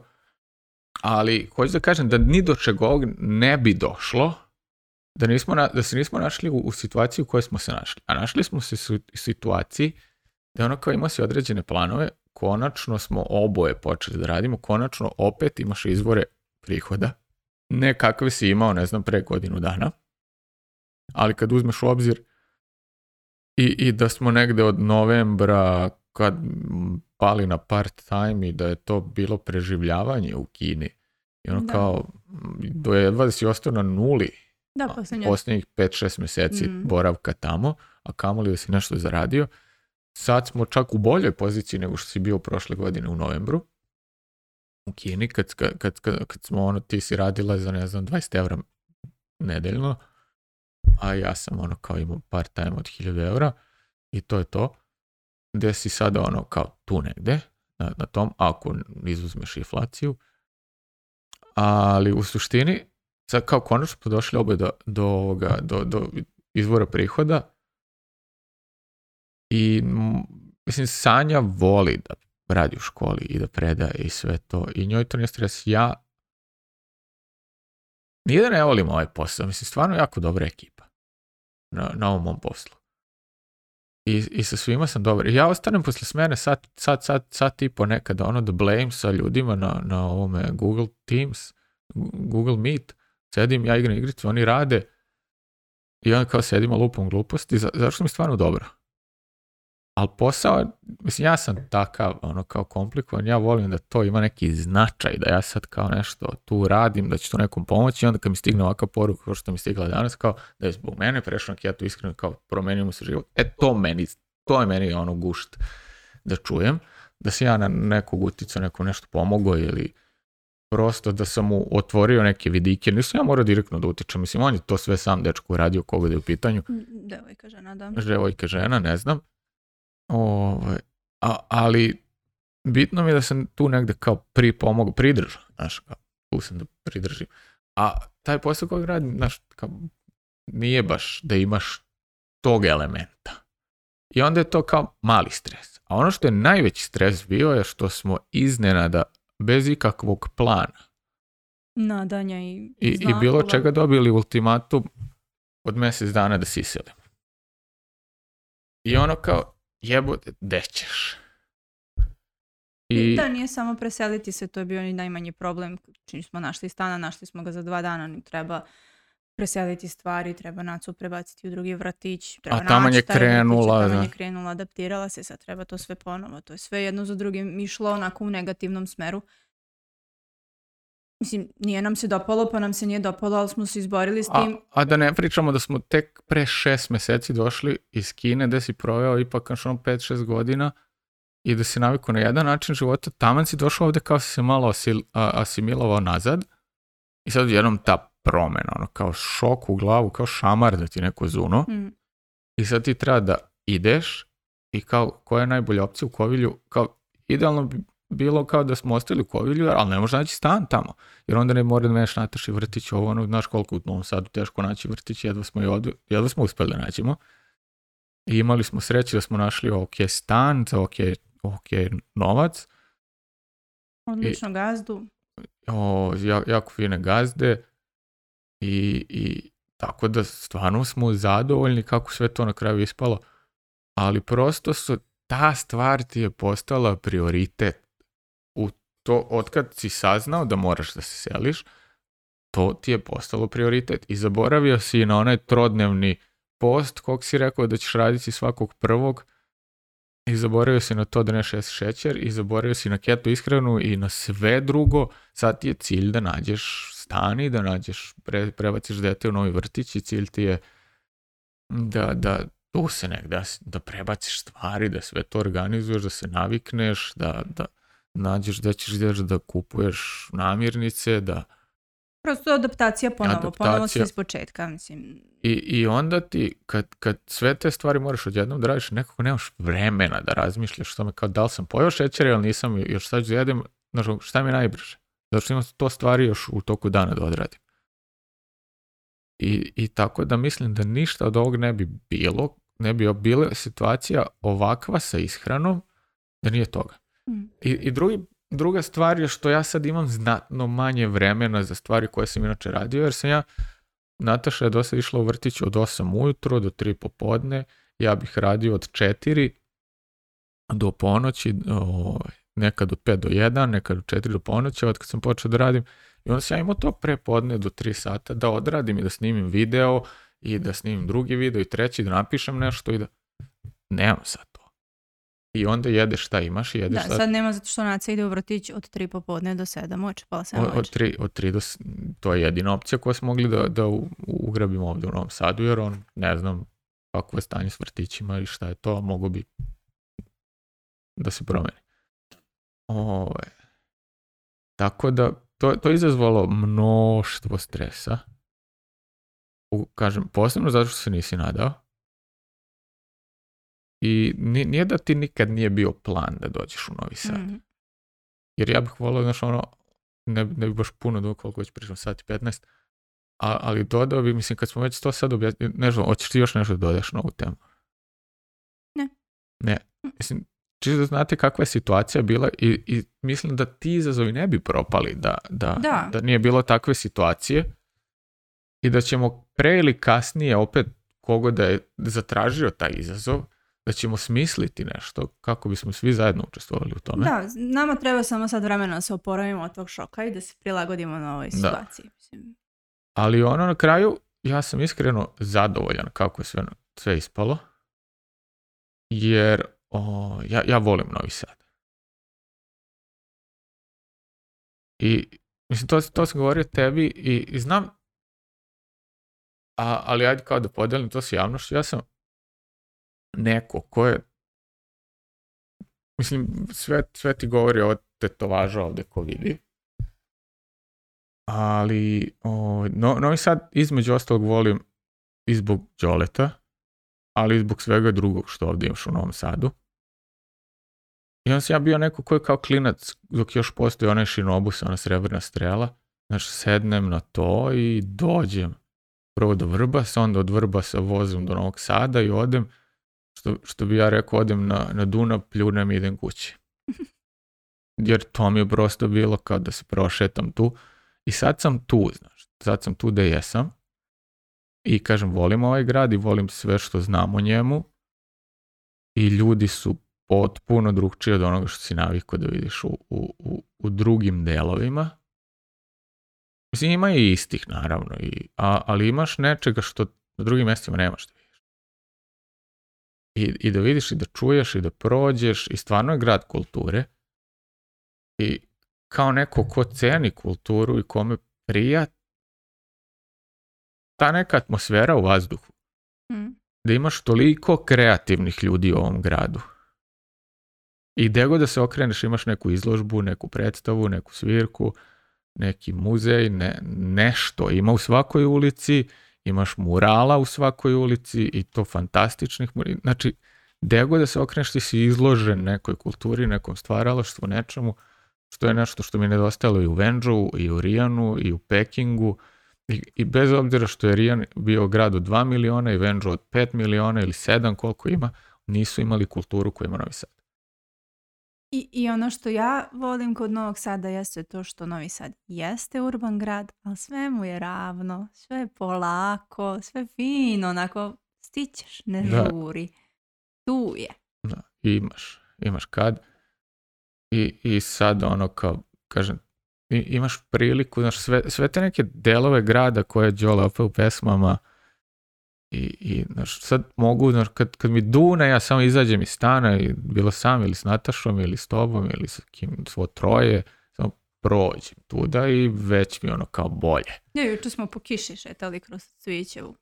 ali hoću da kažem da ni do čega ovog ne bi došlo da, nismo na, da se nismo našli u, u situaciji u kojoj smo se našli. A našli smo se u situaciji da ono kao ima se određene planove, konačno smo oboje počeli da radimo, konačno opet imaš izvore prihoda ne kakve si imao, ne znam, pre godinu dana, ali kad uzmeš u obzir i, i da smo negde od novembra kad pali na part time i da je to bilo preživljavanje u Kini. I ono kao, do jedva da si ostao na nuli da, posljednjih 5-6 mjeseci mhm. boravka tamo, a kamoli da si nešto zaradio. Sad smo čak u boljoj poziciji nego što si bio prošle godine u novembru u Kini, kad, kad, kad, kad smo ono, ti si radila za ne znam 20 evra nedeljno, a ja sam ono kao imao par time od 1000 evra, i to je to. Gdje si sada ono kao tu negde, na, na tom, ako izuzmeš inflaciju. Ali u suštini, sad kao konačno smo došli oboje do, do, do, do izvora prihoda i mislim Sanja voli da radi u školi i da preda i sve to. I njoj to nije stres. Ja nije da ne volim ovaj posao. Mislim, stvarno jako dobra ekipa na, na ovom mom poslu. I, I sa svima sam dobar. ja ostanem posle smene sat, sat, sat, sat i po nekada ono da blame sa ljudima na, na ovome Google Teams, Google Meet. Sedim, ja igram igricu, oni rade i onda kao sedimo lupom gluposti. Zašto mi stvarno dobro? ali posao, mislim, ja sam takav, ono, kao komplikovan, ja volim da to ima neki značaj, da ja sad kao nešto tu radim, da će to nekom pomoći, i onda kad mi stigne ovakva poruka, kao što mi stigla danas, kao da je zbog mene prešao ja tu iskreno, kao promenio mu se život. E, to meni, to je meni ono gušt da čujem, da se ja na nekog utjecao, nekom nešto pomogao ili prosto da sam mu otvorio neke vidike, nisam ja morao direktno da utičem, mislim, on je to sve sam dečko uradio koga da je u pitanju. Devojka žena, da. Devojka žena, ne znam. Ove, ovaj, ali bitno mi je da sam tu negde kao pri pomogu, pridržao, znaš, tu sam da pridržim. A taj posao koji radim, znaš, kao, nije baš da imaš tog elementa. I onda je to kao mali stres. A ono što je najveći stres bio je što smo iznenada, bez ikakvog plana, nadanja i, I, i bilo čega dobili ultimatum od mjesec dana da siselim. I ono kao, jebote, ćeš? I... Da, nije samo preseliti se, to je bio i najmanji problem. Čim smo našli stana, našli smo ga za dva dana, treba preseliti stvari, treba nacu prebaciti u drugi vratić, treba A tamo je krenula, vratić, je krenula, adaptirala se, sad treba to sve ponovo. To je sve jedno za drugim išlo onako u negativnom smeru. Mislim, nije nam se dopalo, pa nam se nije dopalo, ali smo se izborili s tim. A, da ne pričamo da smo tek pre šest meseci došli iz Kine, da si proveo ipak ono 5-6 godina i da si navikao na jedan način života, taman si došao ovde kao si se malo asil, asimilovao nazad i sad jednom ta promjena ono kao šok u glavu, kao šamar da ti neko zuno mm. i sad ti treba da ideš i kao koja je najbolja opcija u Kovilju, kao idealno bi bilo kao da smo ostali u Kovilju, ali ne možeš naći stan tamo, jer onda ne mora da meneš Nataši vrtić, ovo ono, znaš koliko u Novom Sadu teško naći vrtić, jedva smo, i jedva smo uspeli da I imali smo sreće da smo našli ok stan za ok, ok novac. Odlično I, gazdu. O, jako fine gazde i, i tako da stvarno smo zadovoljni kako sve to na kraju ispalo, ali prosto su ta stvar ti je postala prioritet to otkad si saznao da moraš da se seliš, to ti je postalo prioritet. I zaboravio si na onaj trodnevni post kog si rekao da ćeš raditi svakog prvog i zaboravio si na to da ne šest šećer i zaboravio si na keto iskrenu i na sve drugo. Sad ti je cilj da nađeš stani, da nađeš, pre, prebaciš dete u novi vrtić i cilj ti je da, da tu se negdje, da, da prebaciš stvari, da sve to organizuješ, da se navikneš, da, da, nađeš da ćeš da kupuješ namirnice, da... Prosto adaptacija ponovo, adaptacija. ponovo ispočetka. iz početka, mislim. I, I onda ti, kad, kad sve te stvari moraš odjednom da radiš, nekako nemaš vremena da razmišljaš što tome kao da li sam pojao šećera ili nisam, još sad ću jedem, šta mi je najbrže? Zato što imam to stvari još u toku dana da odradim. I, I tako da mislim da ništa od ovog ne bi bilo, ne bi bila situacija ovakva sa ishranom da nije toga. I, i drugi, druga stvar je što ja sad imam znatno manje vremena za stvari koje sam inače radio, jer sam ja, Nataša je dosta išla u vrtić od 8 ujutro do 3 popodne, ja bih radio od 4 do ponoći, ovaj, nekad od 5 do 1, nekad od 4 do ponoći, od kad sam počeo da radim. I onda sam ja imao to prepodne do 3 sata da odradim i da snimim video i da snimim drugi video i treći, da napišem nešto i da nemam sad i onda jedeš šta imaš i jedeš da, sad nema zato što Naca ide u vrtić od 3 popodne do 7 oče, pa 7 od, od, 3, od 3 do... To je jedina opcija koju smo mogli da, da ugrabimo ovdje u Novom Sadu, jer on, ne znam kako je stanje s vrtićima i šta je to, mogo bi da se promeni. Ove. Tako da, to, to je izazvalo mnoštvo stresa. U, kažem, posebno zato što se nisi nadao. I nije da ti nikad nije bio plan da dođeš u Novi Sad. Mhm. Jer ja bih volio, znaš, ono, ne, bi baš puno dugo, koliko već pričam, sati 15, a, ali dodao bi, mislim, kad smo već to sad objasnili, ne znam, hoćeš još nešto da dodaš na ovu temu? Ne. Ne. Mm. Mislim, čisto da znate kakva je situacija bila i, i mislim da ti izazovi ne bi propali da, da, da. nije bilo takve situacije i da ćemo pre ili kasnije opet kogo da je zatražio taj izazov, da ćemo smisliti nešto kako bismo svi zajedno učestvovali u tome. Da, nama treba samo sad vremena da se oporavimo od tog šoka i da se prilagodimo na ovoj situaciji. Ali ono na kraju, ja sam iskreno zadovoljan kako je sve, sve ispalo, jer ja, ja volim Novi Sad. I mislim, to, to sam govorio tebi i, znam, a, ali ajde kao da podelim to s javnošću, ja sam neko ko je, mislim, sve, sve ti govori o tetovaža ovdje ko vidi, ali, o, no, no i sad između ostalog volim i zbog Đoleta, ali i zbog svega drugog što ovdje imaš u Novom Sadu. I onda sam ja bio neko je kao klinac, dok još postoji onaj šinobus, ona srebrna strela, znači sednem na to i dođem prvo do Vrbasa, onda od Vrbasa vozim do Novog Sada i odem što, što bi ja rekao, odem na, na Dunav, pljunem i idem kući. Jer to mi je prosto bilo kao da se prošetam tu. I sad sam tu, znaš. Sad sam tu da jesam. I kažem, volim ovaj grad i volim sve što znam o njemu. I ljudi su potpuno drugčiji od onoga što si navikao da vidiš u, u, u, drugim delovima. Mislim, ima i istih, naravno, i, a, ali imaš nečega što na drugim mjestima nemaš i, i da vidiš i da čuješ i da prođeš i stvarno je grad kulture i kao neko ko ceni kulturu i kome prija ta neka atmosfera u vazduhu. Mm. Da imaš toliko kreativnih ljudi u ovom gradu. I gdje god da se okreneš imaš neku izložbu, neku predstavu, neku svirku, neki muzej, ne, nešto. Ima u svakoj ulici imaš murala u svakoj ulici i to fantastičnih murala. Znači, gde da se okreneš ti si izložen nekoj kulturi, nekom stvaralaštvu, nečemu, što je nešto što mi nedostalo i u Venžu, i u Rijanu, i u Pekingu, i, i bez obzira što je Rijan bio grad od 2 miliona i venđu od 5 miliona ili 7 koliko ima, nisu imali kulturu koju ima Novi Sad. I, I ono što ja volim kod Novog Sada jeste to što Novi Sad jeste urban grad, ali sve mu je ravno, sve je polako, sve fino, onako stićeš, ne žuri. Tu je. Da, imaš, imaš kad. I, I sad ono kao, kažem, imaš priliku, znaš, sve, sve te neke delove grada koje je opet u pesmama i, i znaš, sad mogu, znaš, kad, kad mi dune, ja samo izađem iz stana, i, bilo sam ili s Natašom, ili s tobom, ili s kim, svo troje, samo prođem tuda i već mi ono kao bolje. Ja, juče smo po kiši šetali kroz Cvićevu.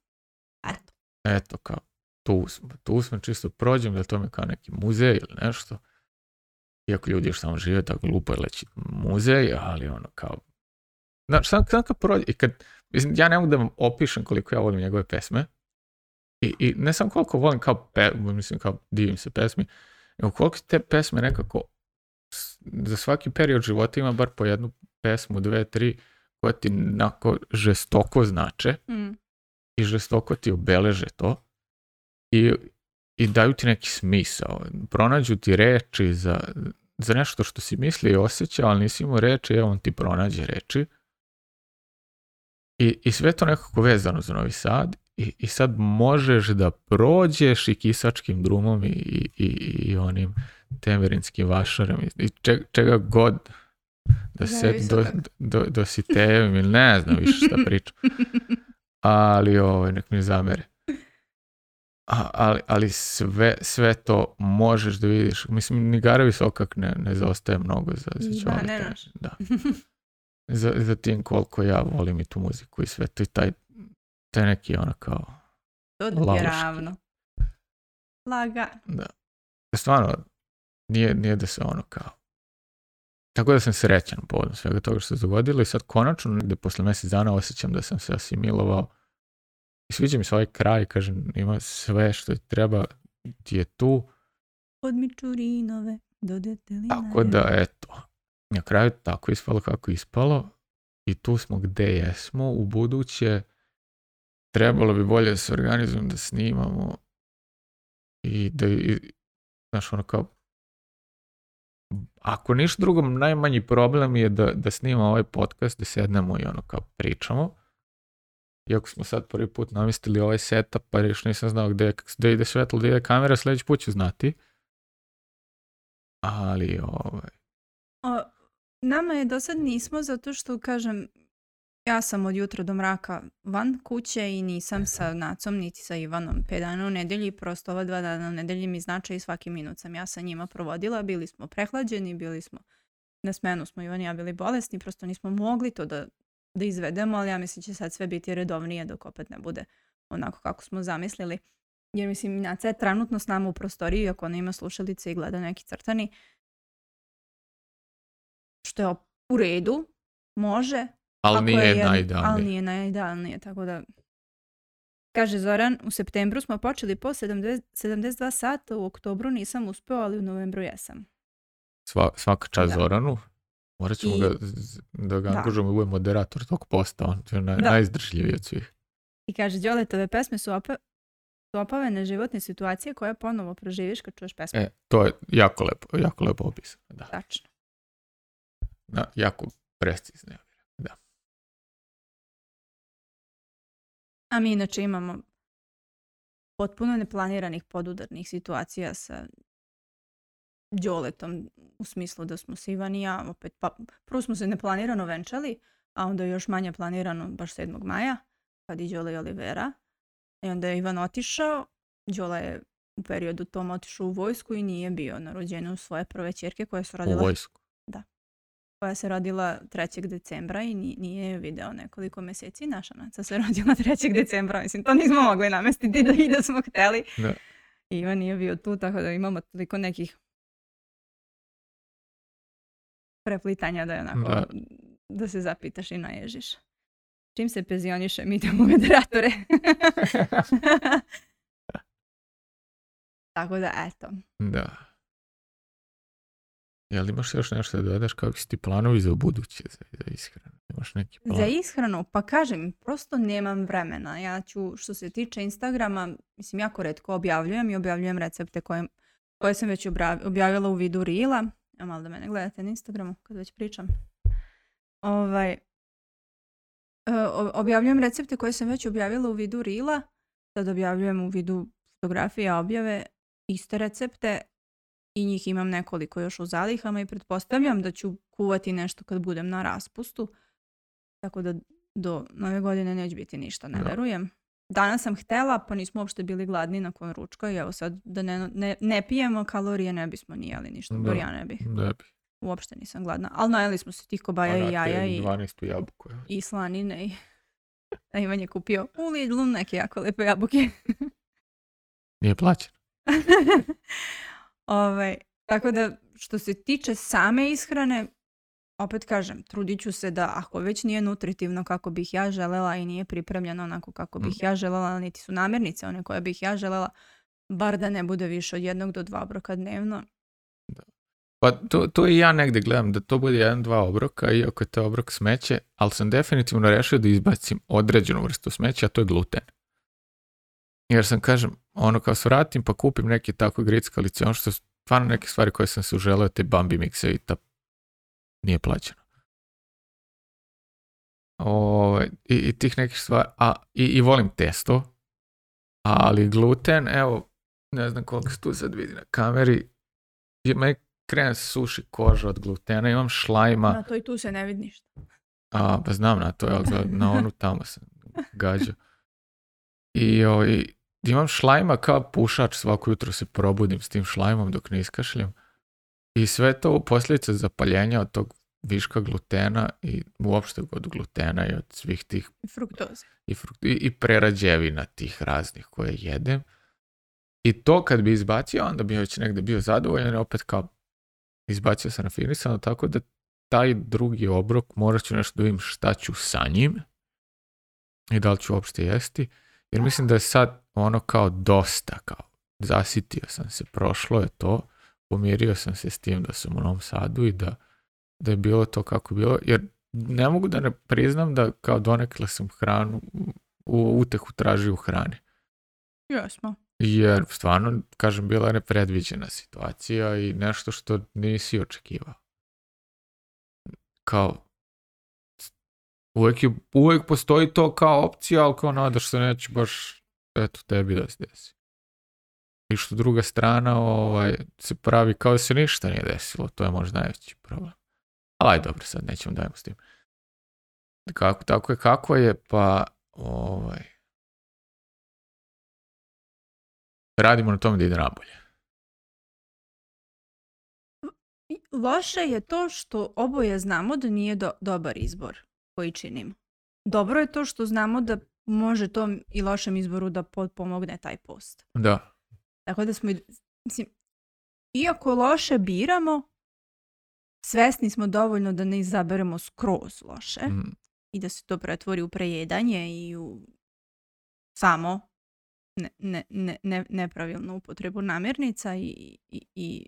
Eto. Eto, kao, tu smo, tu smo, čisto prođem, da to mi kao neki muzej ili nešto. Iako ljudi još samo žive, tako glupo je leći muzej, ali ono kao, znaš, sam, kad prođem, i kad, mislim, ja ne mogu da vam opišem koliko ja volim njegove pesme, i, i ne sam koliko volim kao, mislim kao divim se pesmi, nego koliko te pesme nekako za svaki period života ima bar po jednu pesmu, dve, tri, koja ti nako žestoko znače mm. i žestoko ti obeleže to i, i daju ti neki smisao. Pronađu ti reči za, za nešto što si mislio i osjeća, ali nisi imao reči, evo on ti pronađe reči. I, I sve to nekako vezano za Novi Sad i, I sad možeš da prođeš i kisačkim drumom i, i, i onim temerinskim vašarom i čega god da se do, do, do si tevim ili ne znam više šta pričam. Ali ovo ovaj, nek mi zamere. A, ali, ali sve, sve to možeš da vidiš. Mislim, ni Gara Visokak ne, ne zaostaje mnogo za, za Da, ne, Za, za tim koliko ja volim i tu muziku i sve to i taj to je neki ono kao... To je ravno. Laga. Da. E, stvarno, nije, nije da se ono kao... Tako da sam srećan povodom svega toga što se dogodilo i sad konačno negdje posle mjesec dana osjećam da sam se asimilovao i sviđa mi se ovaj kraj, kažem, ima sve što treba, ti je tu. Od Mičurinove do Tako da, eto, na kraju tako ispalo kako ispalo i tu smo gde jesmo, u buduće trebalo bi bolje se organizujem da snimamo i da, i, znaš, ono kao, ako ništa drugo, najmanji problem je da, da snima ovaj podcast, da sednemo i ono kao pričamo. Iako smo sad prvi put namistili ovaj setup, pa još nisam znao gde, gde ide svetlo, gde ide kamera, sljedeći put ću znati. Ali, ovaj... nama je do sad nismo, zato što, kažem, ja sam od jutra do mraka van kuće i nisam sa Nacom niti sa Ivanom. Pet dana u nedjelji, prosto ova dva dana u nedjelji mi znače i svaki minut sam ja sa njima provodila. Bili smo prehlađeni, bili smo, na smenu smo Ivan i ja bili bolesni, prosto nismo mogli to da, da izvedemo, ali ja mislim će sad sve biti redovnije dok opet ne bude onako kako smo zamislili. Jer mislim, Naca je trenutno s nama u prostoriji, ako ona ima slušalice i gleda neki crtani, što je u redu, može, ali nije je, najidealnije. Ali nije najidealnije, tako da... Kaže Zoran, u septembru smo počeli po 70, 72 sata, u oktobru nisam uspio, ali u novembru jesam. Sva, svaka čast Zoranu. Morat ćemo ga, da ga angažujemo bude moderator tog posta, on je najizdržljiviji od svih. I kaže, Đoletove pesme su su opavene životne situacije koje ponovo proživiš kad čuješ pesmu. E, to je jako lepo, jako lepo opis. Da. Tačno. Da, jako precizno. A mi inače imamo potpuno neplaniranih podudarnih situacija sa Đoletom u smislu da smo se Ivan i ja opet, pa prvo smo se neplanirano venčali, a onda još manje planirano baš 7. maja, kad i Đole i Olivera. I onda je Ivan otišao, Đola je u periodu tom otišao u vojsku i nije bio na u svoje prve čerke koja su radila... U vojsku? koja se rodila 3. decembra i nije ju video nekoliko mjeseci. Naša naca se rodila 3. decembra, mislim, to nismo mogli namestiti da i da smo hteli. Da. I on nije bio tu, tako da imamo toliko nekih preplitanja da je onako, da, se zapitaš i naježiš. Čim se pezioniše, mi idemo u moderatore. tako da, eto. Da. Jel imaš još nešto da dodaš kakvi su ti planovi za buduće za, za ishranu? Imaš Za ishranu? Pa kažem, prosto nemam vremena. Ja ću, što se tiče Instagrama, mislim, jako redko objavljujem i objavljujem recepte koje, koje sam već objavila u vidu Rila. Ja malo da mene gledate na Instagramu kad već pričam. Ovaj, e, objavljujem recepte koje sam već objavila u vidu Rila. Sad objavljujem u vidu fotografija objave iste recepte i njih imam nekoliko još u zalihama i pretpostavljam da ću kuvati nešto kad budem na raspustu. Tako da do nove godine neće biti ništa, ne verujem. Danas sam htela, pa nismo uopšte bili gladni nakon ručka i evo sad da ne, ne, pijemo kalorije, ne bismo nijeli ništa. Da, ne bih. Ne bi. Uopšte nisam gladna. Ali najeli smo se tih kobaja i jaja i, 12. jabuku, i slanine i a je kupio u Lidlu neke jako lepe jabuke. Nije plaćeno. Ovaj, tako da, što se tiče same ishrane, opet kažem, trudit ću se da ako već nije nutritivno kako bih ja želela i nije pripremljeno onako kako bih mhm. ja želela, niti su namirnice one koje bih ja želela, bar da ne bude više od jednog do dva obroka dnevno. Pa to, to i ja negdje gledam, da to bude jedan, dva obroka, iako je to obrok smeće, ali sam definitivno rešio da izbacim određenu vrstu smeća, a to je gluten jer sam, kažem, ono kao vratim pa kupim neke tako grickalice, ono što su stvarno neke stvari koje sam se uželio, te Bambi mikse i ta nije plaćeno. Ovaj i, i, tih nekih stvari, a, i, i volim testo, ali gluten, evo, ne znam koliko se tu sad vidi na kameri, krene suši koža od glutena, imam šlajma. Na to i tu se ne vidi ništa. A, pa znam na to, je. na onu tamo sam gađa. I, i ovaj, imam šlajma kao pušač, svako jutro se probudim s tim šlajmom dok ne iskašljam I sve to u posljedice zapaljenja od tog viška glutena i uopšte od glutena i od svih tih... Fruktoze. I, i, i prerađevina tih raznih koje jedem. I to kad bi izbacio, onda bi već negdje bio zadovoljan opet kao izbacio sam rafinisano, tako da taj drugi obrok morat ću nešto da vidim šta ću sa njim i da li ću uopšte jesti. Jer mislim da je sad ono kao dosta, kao zasitio sam se, prošlo je to, pomirio sam se s tim da sam u Novom Sadu i da, da je bilo to kako bilo, jer ne mogu da ne priznam da kao donekla sam hranu, u utehu traži u hrani. Jesmo. Jer stvarno, kažem, bila je nepredviđena situacija i nešto što nisi očekivao. Kao, uvek je, postoji to kao opcija, ali kao nadaš se neće baš eto tebi da se desi. I što druga strana ovaj, se pravi kao da se ništa nije desilo, to je možda najveći problem. Ali dobro, sad nećemo dajmo s tim. Kako, tako je kako je, pa ovaj, radimo na tome da ide nabolje. Loše je to što oboje znamo da nije dobar izbor koji činimo. Dobro je to što znamo da može tom i lošem izboru da potpomogne taj post. Da. Tako da smo, mislim, iako loše biramo, svesni smo dovoljno da ne izaberemo skroz loše mm. i da se to pretvori u prejedanje i u samo ne, ne, ne, ne nepravilnu upotrebu namirnica i, i, i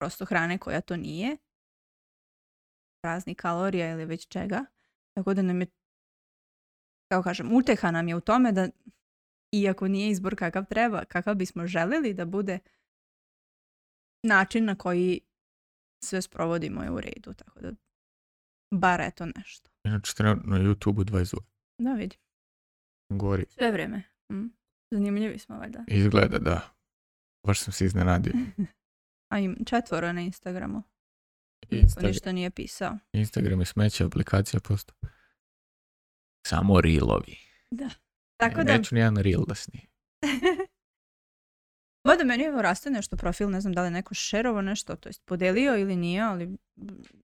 prosto hrane koja to nije raznih kalorija ili već čega. Tako da nam je kao kažem, uteha nam je u tome da iako nije izbor kakav treba, kakav bismo želili da bude način na koji sve sprovodimo je u redu, tako da bar eto nešto. Inače, trenutno na YouTube-u 22. Da, vidim. Gori. Sve vrijeme. Mm. Zanimljivi smo, valjda. Izgleda, da. Baš sam se iznenadio. A im četvora na Instagramu. Instagram. ništa nije pisao. Instagram je smeća, aplikacija postoji. Samo rilovi. Da. Tako da... Neću nijedan reel da Ovo da meni raste nešto profil, ne znam da li je neko šerovo nešto, to jest podelio ili nije, ali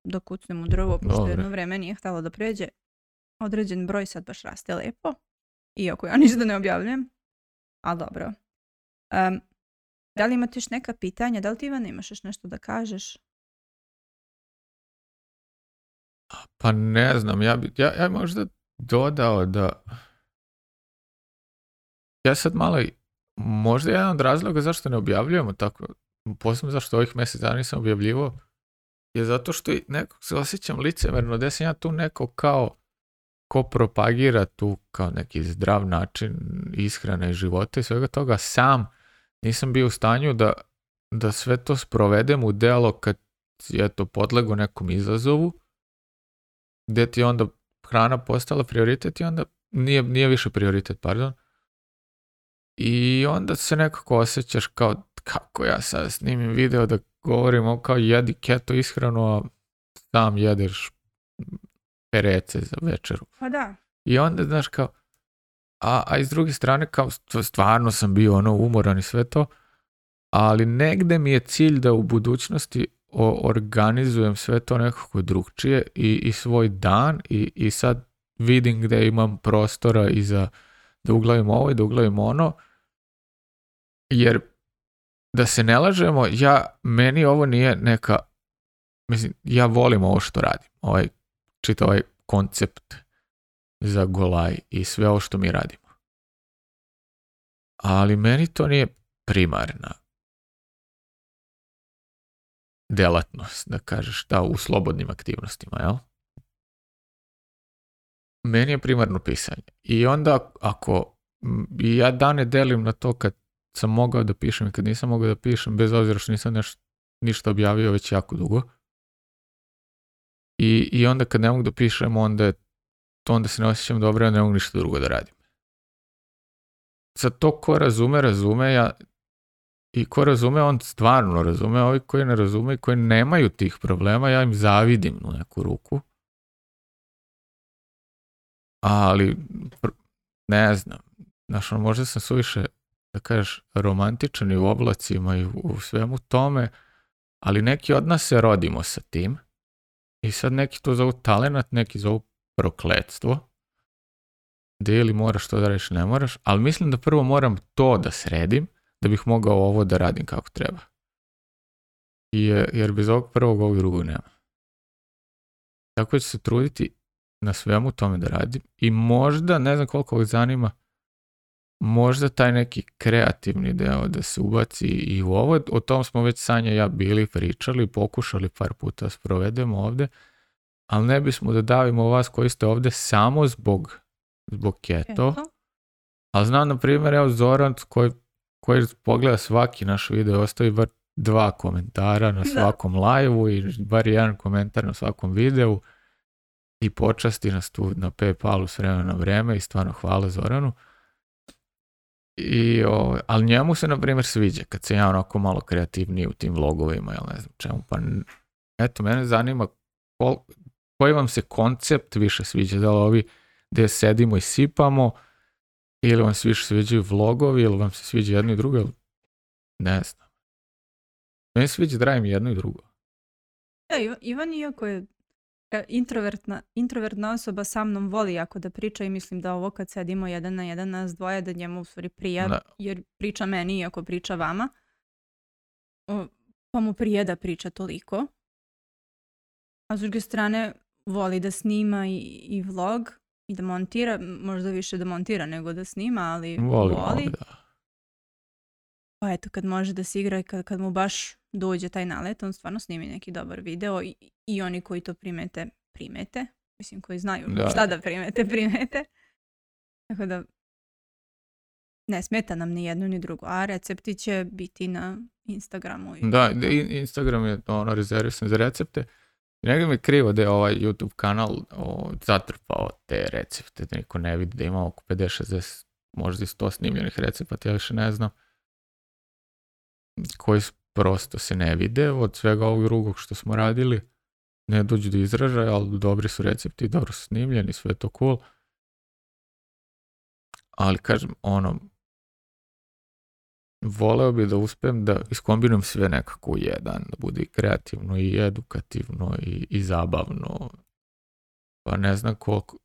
da kucnem u drvo, pošto jedno vreme nije htjelo da pređe. Određen broj sad baš raste lepo, iako ja ništa ne objavljujem, ali dobro. da li imate još neka pitanja? Da li ti Ivan imaš nešto da kažeš? Pa ne znam, ja, ja možda dodao da... Ja sad malo, možda jedan od razloga zašto ne objavljujemo tako, posebno zašto ovih mjesec dana nisam objavljivo je zato što nekog se osjećam licemerno, da ja tu neko kao ko propagira tu kao neki zdrav način ishrane i života i svega toga, sam nisam bio u stanju da, da sve to sprovedem u delo kad je to podlego nekom izazovu, gdje ti onda hrana postala prioritet i onda nije, nije više prioritet, pardon. I onda se nekako osjećaš kao kako ja sad snimim video da govorim o kao jedi keto ishranu, a sam jedeš perece za večeru. Pa da. I onda, znaš, kao, a, a iz druge strane, kao, stvarno sam bio ono umoran i sve to, ali negde mi je cilj da u budućnosti organizujem sve to nekako drugčije i, i svoj dan i, i sad vidim gdje imam prostora i za da uglavim ovo i da uglavim ono jer da se ne lažemo ja meni ovo nije neka mislim ja volim ovo što radim ovaj čitavaj ovaj koncept za golaj i sve ovo što mi radimo ali meni to nije primarna delatnost da kažeš, da, u slobodnim aktivnostima, jel? Meni je primarno pisanje. I onda ako ja dane delim na to kad sam mogao da pišem i kad nisam mogao da pišem, bez obzira što nisam neš, ništa objavio već jako dugo. I, I onda kad ne mogu da pišem, onda, to onda se ne osjećam dobro, ja ne mogu ništa drugo da radim. Sad to ko razume, razume, ja i ko razume, on stvarno razume, ovi koji ne razume i koji nemaju tih problema, ja im zavidim u neku ruku. Ali, ne znam, znaš, ono, možda sam suviše, da kažeš, romantičan i u oblacima i u svemu tome, ali neki od nas se rodimo sa tim i sad neki to zovu talenat, neki zovu prokletstvo, Da ili moraš to da reći, ne moraš, ali mislim da prvo moram to da sredim, da bih mogao ovo da radim kako treba. Jer bez ovog prvog ovog drugog nema. Tako ću se truditi na svemu tome da radim i možda, ne znam koliko vas zanima, možda taj neki kreativni deo da se ubaci i u ovo, o tom smo već Sanja i ja bili pričali, pokušali par puta sprovedemo ovde, ali ne bismo da davimo vas koji ste ovde samo zbog, zbog keto, ali znam na primjer, evo Zoran koji koji pogleda svaki naš video, ostavi bar dva komentara na svakom live i bar jedan komentar na svakom videu i počasti nas tu na Paypalu s vremena na vreme i stvarno hvala Zoranu. I, ovaj, ali njemu se, na primjer, sviđa kad se ja onako malo kreativniji u tim vlogovima, jel ne znam čemu, pa eto, mene zanima koji vam se koncept više sviđa, da li ovi gdje sedimo i sipamo ili vam se više sviđaju vlogovi, ili vam se sviđa jedno i drugo, ne znam. Meni se sviđa da jedno i drugo. Ja, e, Ivan, iako je e, introvertna, introvertna osoba sa mnom voli jako da priča i mislim da ovo kad sedimo jedan na jedan nas dvoje da njemu u stvari prija, jer priča meni iako priča vama. pa mu prije da priča toliko. A s druge strane voli da snima i, i vlog i da montira, možda više da montira nego da snima, ali voli. Pa eto, kad može da se igra i kad, kad mu baš dođe taj nalet, on stvarno snimi neki dobar video i, oni koji to primete, primete. Mislim, koji znaju da. šta da primete, primete. Tako da ne smeta nam ni jedno ni drugo, a recepti će biti na Instagramu. Da, Instagram je ono rezervisan za recepte. Negdje mi krivo da je ovaj YouTube kanal zatrpao te recepte, da niko ne vidi da ima oko 50-60, možda i 100 snimljenih recepata, ja više ne znam, koji prosto se ne vide od svega ovog drugog što smo radili. Ne dođu do izražaja, ali dobri su recepti, dobro snimljeni, sve je to cool. Ali kažem, ono, voleo bi da uspem da iskombinujem sve nekako u jedan, da bude i kreativno i edukativno i, zabavno. Pa ne znam koliko,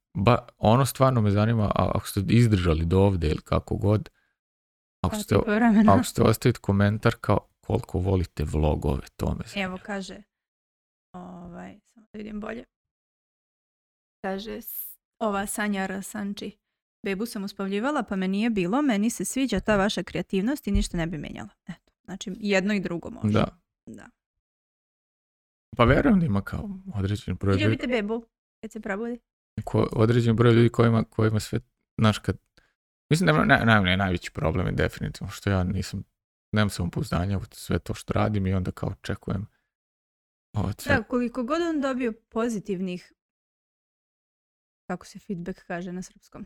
ono stvarno me zanima, a ako ste izdržali do ovde ili kako god, ako ste, ako ste ostaviti komentar koliko volite vlogove, to me zanima. Evo kaže, ovaj, samo da vidim bolje, kaže ova Sanja Rasanči bebu sam uspavljivala pa me nije bilo, meni se sviđa ta vaša kreativnost i ništa ne bi mijenjala. Eto, znači jedno i drugo može. Da. da. Pa vjerujem da ima kao određen broj ljudi. Ljubite bebu kad se probudi. Ko, određen broj ljudi kojima, kojima sve, znaš kad, mislim da je najveći problem definitivno što ja nisam, nemam samopouzdanja u sve to što radim i onda kao očekujem ovo ovaj Da, koliko god on dobio pozitivnih, kako se feedback kaže na srpskom,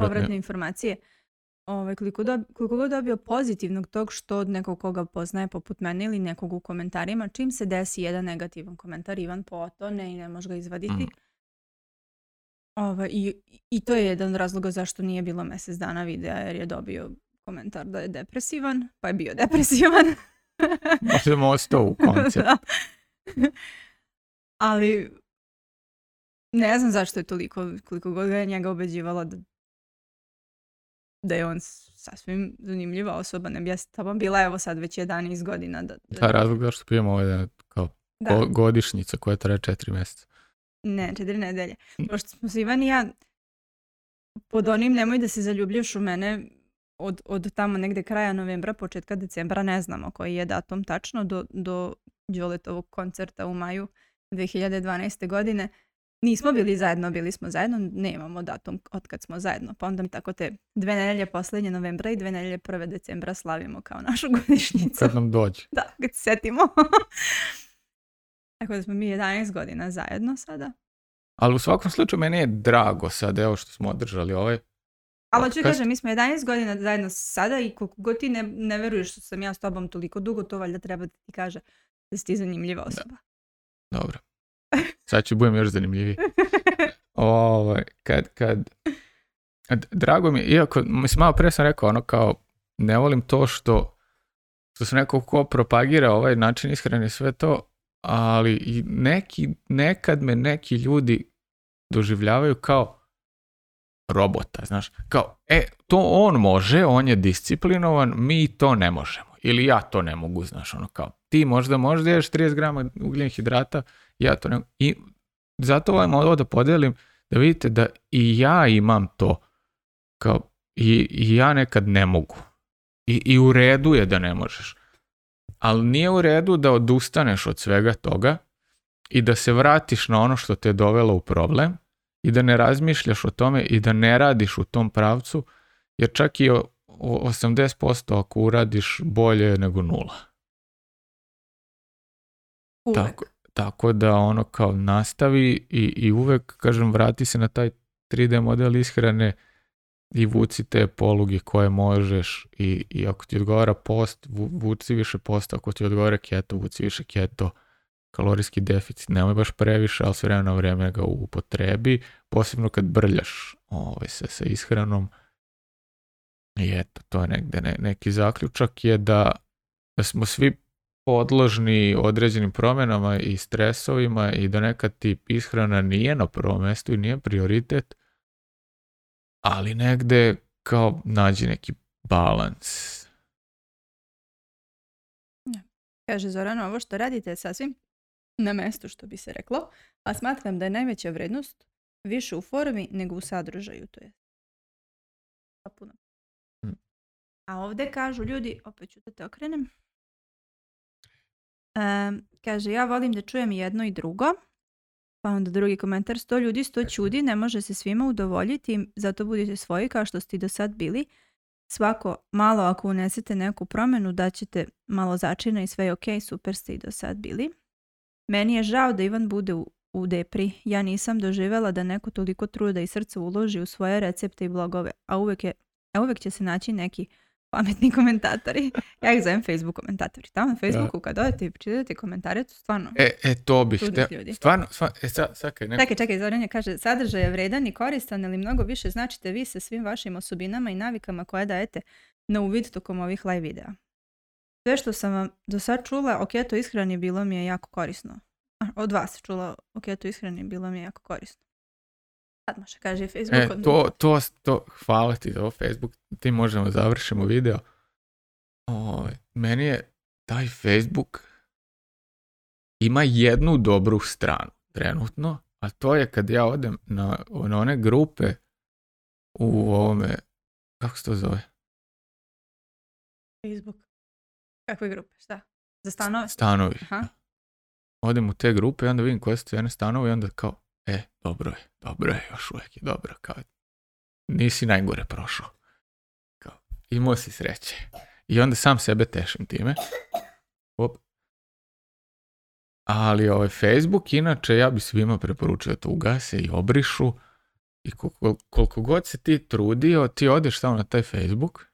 povratne, informacije. Ovaj, koliko, do, koliko god dobio pozitivnog tog što od nekog koga poznaje poput mene ili nekog u komentarima, čim se desi jedan negativan komentar, Ivan potone i ne može ga izvaditi. Mhm. Ovaj, i, I to je jedan razlog zašto nije bilo mjesec dana videa jer je dobio komentar da je depresivan, pa je bio depresivan. Pa ostao u koncept. Ali ne znam zašto je toliko, koliko god ga je njega obeđivala da da je on sasvim zanimljiva osoba, ne bi ja s tobom bila evo sad već 11 godina. Da, da... Ta razlog zašto pijemo ovaj kao da. godišnjica koja traje 4 mjeseca. Ne, 4 nedelje. Pošto hm. smo se Ivan i ja pod onim nemoj da se zaljubljuš u mene od, od tamo negde kraja novembra, početka decembra, ne znamo koji je datum tačno do, do Đoletovog koncerta u maju 2012. godine nismo bili zajedno, bili smo zajedno, nemamo datum od kad smo zajedno. Pa onda tako te dve nedelje posljednje novembra i dve nedelje prve decembra slavimo kao našu godišnjicu. Kad nam dođe. Da, kad se setimo. tako da smo mi 11 godina zajedno sada. Ali u svakom slučaju meni je drago sad, evo što smo održali ovaj ali hoću kažem, mi smo 11 godina zajedno sada i koliko god ti ne, vjeruješ veruješ što sam ja s tobom toliko dugo, to valjda treba da ti kaže da si ti zanimljiva osoba. Dobro. Sad ću budem još zanimljiviji. Ovo, ovaj, kad, kad, drago mi je, iako, mislim, malo pre sam rekao, ono kao, ne volim to što, što sam neko ko propagira ovaj način ishrane sve to, ali neki, nekad me neki ljudi doživljavaju kao robota, znaš, kao, e, to on može, on je disciplinovan, mi to ne možemo, ili ja to ne mogu, znaš, ono kao, ti možda možda ješ 30 grama ugljenih hidrata, ja to ne... I zato vam ovaj ovo da podelim, da vidite da i ja imam to. Kao, i, ja nekad ne mogu. I, I u redu je da ne možeš. Ali nije u redu da odustaneš od svega toga i da se vratiš na ono što te je dovelo u problem i da ne razmišljaš o tome i da ne radiš u tom pravcu, jer čak i 80% ako uradiš bolje nego nula. Uvek. Tako, tako da ono kao nastavi i, i uvek, kažem, vrati se na taj 3D model ishrane i vuci te poluge koje možeš i, i ako ti odgovara post, vuci više posta, ako ti odgovara keto, vuci više keto, kalorijski deficit, nemoj baš previše, ali s vremena vreme ga upotrebi, posebno kad brljaš ovaj, se sa ishranom. I eto, to je negde neki zaključak je da smo svi podložni određenim promjenama i stresovima i da nekad tip ishrana nije na prvom mjestu i nije prioritet, ali negde kao nađi neki balans. Kaže Zoran, ovo što radite je sasvim na mestu što bi se reklo, a smatram da je najveća vrednost više u formi nego u sadržaju, to je. Hm. A ovdje kažu ljudi, opet ću da te okrenem, kaže, ja volim da čujem jedno i drugo. Pa onda drugi komentar, sto ljudi, sto čudi, ne može se svima udovoljiti, zato budite svoji kao što ste i do sad bili. Svako malo ako unesete neku promjenu, daćete malo začina i sve je ok, super ste i do sad bili. Meni je žao da Ivan bude u, depri. Ja nisam doživjela da neko toliko truda i srca uloži u svoje recepte i blogove, a uvijek će se naći neki pametni komentatori. Ja ih zovem Facebook komentatori. Tamo na Facebooku kad odete i pročitate komentare, to stvarno... E, e to bih te... Ljudi. Stvarno, stvarno, e, Čekaj, čekaj, kaže, sadržaj je vredan i koristan, ali mnogo više značite vi sa svim vašim osobinama i navikama koje dajete na uvid tokom ovih live videa. Sve što sam vam do sad čula o keto ishrani bilo mi je jako korisno. Od vas čula o keto ishrani bilo mi je jako korisno. Sad može kaže Facebook. E, to, to, to, hvala ti za Facebook, ti možemo završimo video. O, ovaj, meni je taj Facebook ima jednu dobru stranu trenutno, a to je kad ja odem na, na one grupe u ovome, kako se to zove? Facebook. Kakve grupe, šta? Za Stanovi. Aha. Odem u te grupe i onda vidim koje su cijene stanovi i onda kao, e, dobro je, dobro je, još uvijek je dobro, kao, nisi najgore prošao. Kao, imao si sreće. I onda sam sebe tešim time. Op. Ali ovaj Facebook, inače, ja bi svima preporučio to ugase i obrišu. I koliko, koliko god se ti trudio, ti odeš tamo na taj Facebook.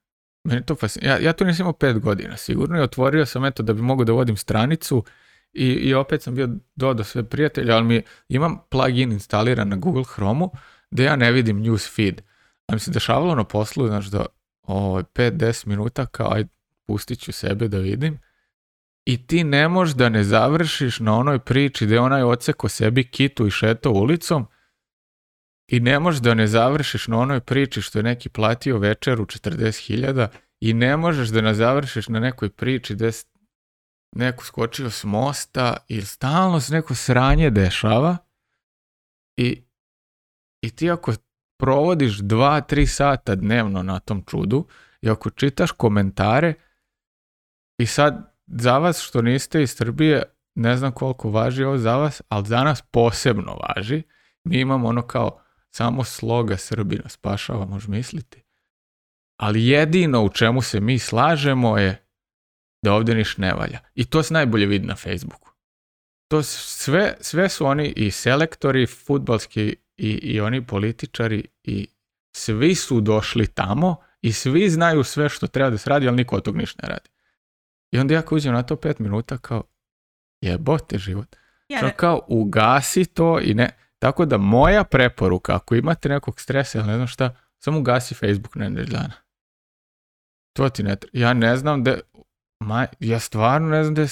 Meni to ja, ja tu nisam imao pet godina sigurno i otvorio sam eto da bi mogao da vodim stranicu i, i opet sam bio dodao sve prijatelje, ali mi imam plugin instaliran na Google Chrome-u da ja ne vidim news feed. A mi se dešavalo na poslu, znaš, da ovaj, 5-10 minuta kao aj pustit ću sebe da vidim i ti ne možeš da ne završiš na onoj priči gdje onaj oceko sebi kitu i šeto ulicom i ne možeš da ne završiš na onoj priči što je neki platio u 40.000 i ne možeš da ne završiš na nekoj priči gdje neko skočio s mosta i stalno se neko sranje dešava i, i ti ako provodiš dva, tri sata dnevno na tom čudu i ako čitaš komentare i sad za vas što niste iz Srbije, ne znam koliko važi ovo za vas, ali za nas posebno važi. Mi imamo ono kao samo sloga Srbina spašava, može misliti. Ali jedino u čemu se mi slažemo je da ovdje niš ne valja. I to se najbolje vidi na Facebooku. To sve, sve su oni i selektori, futbalski i, i oni političari i svi su došli tamo i svi znaju sve što treba da se radi, ali niko od tog ništa ne radi. I onda ja uđem na to pet minuta kao jebote život. Ja kao ugasi to i ne. Tako da moja preporuka, ako imate nekog stresa ili ne znam šta, samo ugasi Facebook na To ti ne treba. Ja ne znam da Ma, ja stvarno ne znam da je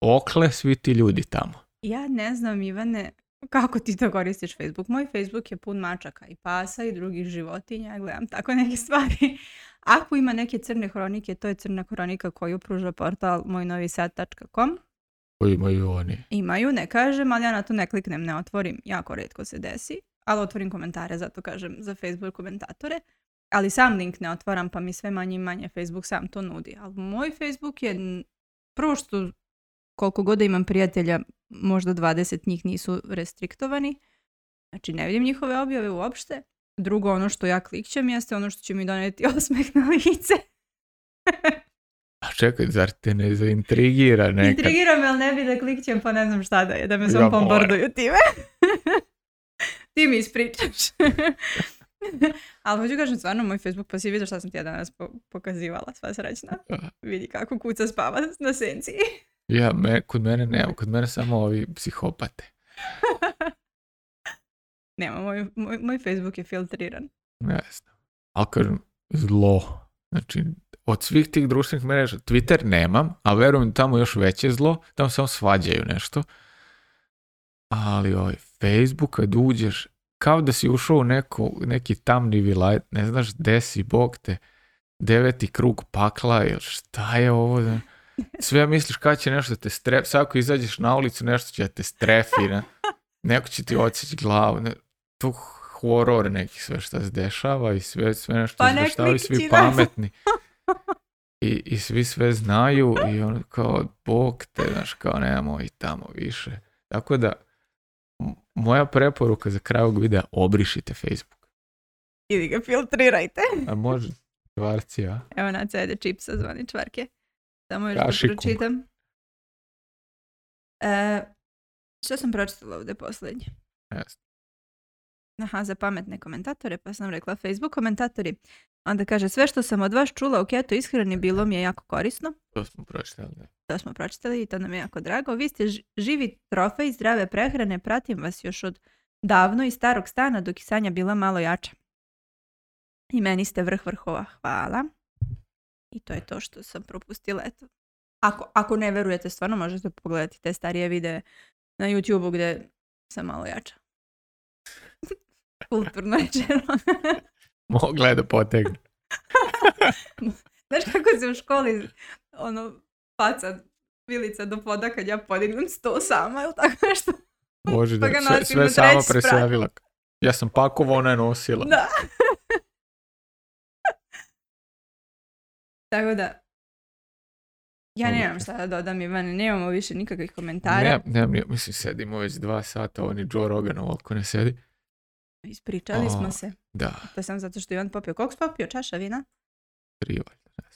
okle svi ti ljudi tamo. Ja ne znam, Ivane, kako ti to koristiš Facebook. Moj Facebook je pun mačaka i pasa i drugih životinja. gledam tako neke stvari. Ako ima neke crne hronike, to je crna kronika koju pruža portal mojnovisad.com. Imaju oni. Imaju, ne kažem, ali ja na to ne kliknem, ne otvorim. Jako redko se desi, ali otvorim komentare, zato kažem za Facebook komentatore ali sam link ne otvaram pa mi sve manje i manje Facebook sam to nudi. Ali moj Facebook je prvo što koliko god imam prijatelja, možda 20 njih nisu restriktovani. Znači ne vidim njihove objave uopšte. Drugo, ono što ja klikćem jeste ono što će mi donijeti osmeh na lice. A pa čekaj, zar te ne zaintrigira nekad? Intrigira me, ali ne bi da klikćem, pa ne znam šta da je, da me sam bombarduju time. Ti mi ispričaš. Ali hoću kažem, stvarno, moj Facebook, pa si vidio šta sam ti ja danas pokazivala, sva srećna. Vidi kako kuca spava na senci. ja, me, kod mene ne kod mene samo ovi psihopate. nema, moj, moj, Facebook je filtriran. Jasno. Ali kažem, zlo. Znači, od svih tih društvenih mreža, Twitter nemam, a verujem tamo još veće zlo, tamo samo svađaju nešto. Ali ovaj, Facebook, kad uđeš, kao da si ušao u neku, neki tamni vilaj, ne znaš desi, si, bog te, deveti krug pakla ili šta je ovo, sve misliš kada će nešto te strefi, sad ako izađeš na ulicu nešto će te strefi, ne? neko će ti odseći glavu, ne? tu horor neki sve šta se dešava i sve, sve nešto pa svi pametni. I, I svi sve znaju i on kao, bog te, znaš, kao i tamo više. Tako da, moja preporuka za kraj ovog videa, obrišite Facebook. Ili ga filtrirajte. A može, čvarci, a? Evo na CD čipsa zvani čvarke. Samo još da pročitam. E, što sam pročitala ovdje posljednje? Jasno. Aha, za pametne komentatore, pa sam rekla Facebook komentatori. Onda kaže, sve što sam od vas čula u keto ishrani bilo mi je jako korisno. To smo pročitali. To smo pročitali i to nam je jako drago. Vi ste živi trofej zdrave prehrane, pratim vas još od davno iz starog stana dok je Sanja bila malo jača. I meni ste vrh vrhova hvala. I to je to što sam propustila. Eto. Ako, ako ne verujete, stvarno možete pogledati te starije videe na YouTube-u gde sam malo jača. Kulturno Hvala. Mogla je da potegne. Znaš kako se u školi ono, paca vilica do poda kad ja podignem sto sama ili tako nešto? Bože, pa da, sve, sve sama presavila. Ja sam pakovo, ona je nosila. Da. tako da, ja nemam šta da dodam, Ivan, nemamo više nikakvih komentara. Ne, ne, mislim, sedimo već dva sata, on je Joe Rogan ovako ne sedi. Ispričali smo se. Da. To sam zato što je on popio. Koliko popio čaša vina? Tri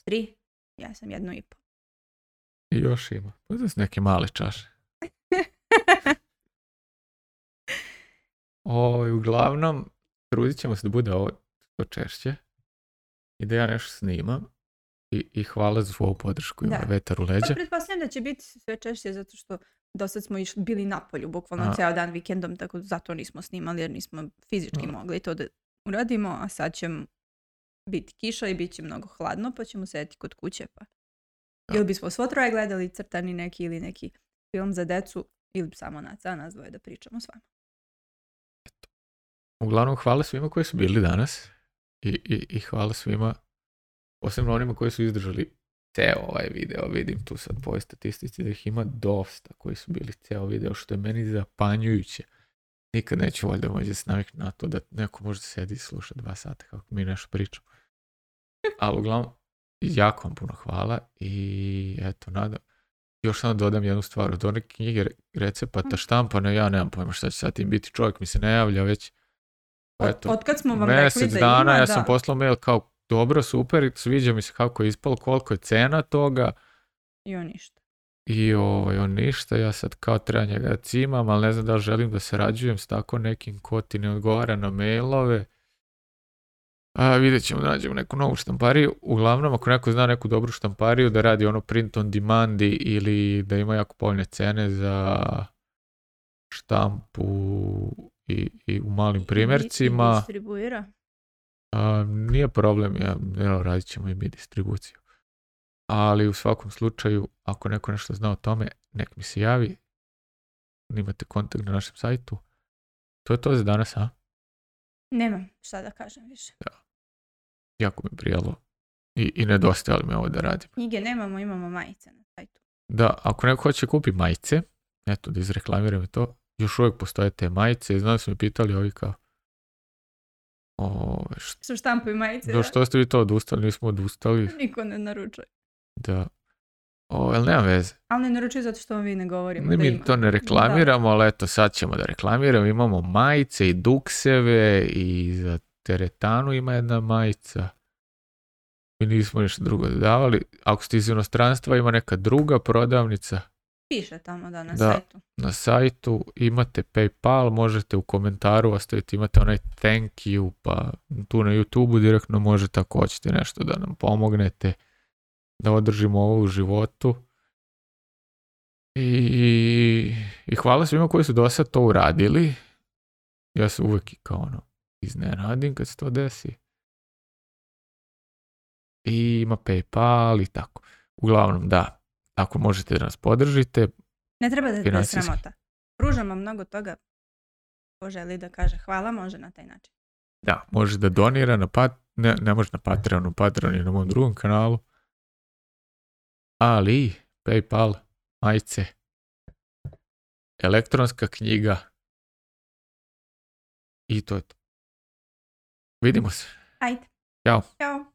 Tri? Ja sam jednu i po. I još ima. Pa neke male čaše. o, ovaj, uglavnom, trudit ćemo se da bude ovo češće. I da ja nešto snimam. I, hvala za podršku i vetar u pa leđa. Pa pretpostavljam da će biti sve češće zato što dosad smo išli, bili na polju, bukvalno cijel dan vikendom, tako zato nismo snimali jer nismo fizički mogli to da uradimo, a sad će biti kiša i bit će mnogo hladno, pa ćemo sedjeti kod kuće. Pa. Ili bismo svo troje gledali crtani neki ili neki film za decu, ili samo na za nas dvoje da pričamo s vama. Eto. Uglavnom, hvala svima koji su bili danas i, i, i hvala svima, osim onima koji su izdržali ceo ovaj video, vidim tu sad po statistici da ih ima dosta koji su bili ceo video, što je meni zapanjujuće. Nikad neću valjda da se naviknuti na to da neko može sedi i sluša dva sata kako mi nešto pričamo. Ali uglavnom, jako vam puno hvala i eto, nadam. Još samo dodam jednu stvar, od one knjige recepata mhm. štampano, ja nemam pojma šta će sad tim biti, čovjek mi se ne javlja već. Eto, od, kad smo vam rekli da dana ja sam poslao mail kao dobro, super, sviđa mi se kako je ispalo, koliko je cena toga. I on ništa. I ovaj, on ništa, ja sad kao treba njega da cimam, ali ne znam da li želim da sarađujem s tako nekim ko ti ne odgovara na mailove. A, vidjet ćemo da nađemo neku novu štampariju. Uglavnom, ako neko zna neku dobru štampariju, da radi ono print on demand ili da ima jako povoljne cene za štampu i, u malim primjercima. I distribuira. A, nije problem, ja, evo, radit ćemo i mi distribuciju. Ali u svakom slučaju, ako neko nešto zna o tome, nek mi se javi. Imate kontakt na našem sajtu. To je to za danas, a? Nemam šta da kažem više. Da. Jako mi prijalo. I, i nedostajalo mi ovo da radim. Knjige nemamo, imamo majice na sajtu. Da, ako neko hoće kupi majice, eto da izreklamiram to, još uvijek postoje te majice. Znam da su mi pitali ovi kao, o, ovaj, št... majice. Do što ste vi to odustali? Nismo odustali. Niko ne naručuje. Da. O, jel nema veze? Ali ne naručuje zato što vi ne govorimo. mi to ne reklamiramo, da. ali eto sad ćemo da reklamiramo. Imamo majice i dukseve i za teretanu ima jedna majica. Mi nismo ništa drugo dodavali. Ako ste iz inostranstva, ima neka druga prodavnica. Piše tamo da na da, sajtu. Na sajtu imate PayPal, možete u komentaru ostaviti, imate onaj thank you, pa tu na YouTube direktno možete ako hoćete nešto da nam pomognete, da održimo ovo u životu. I, i hvala svima koji su do sad to uradili. Ja se uvijek kao ono iznenadim kad se to desi. I ima PayPal i tako. Uglavnom, da. Ako možete da nas podržite. Ne treba da je sramota. Pružamo mnogo toga. Ko želi da kaže hvala, može na taj način. Da, može da donira na pat... Ne, ne može na Patreonu, Patreon je na mom drugom kanalu. Ali, Paypal, majce, elektronska knjiga i to je to. Vidimo se. Ajde. Ćao. Ćao.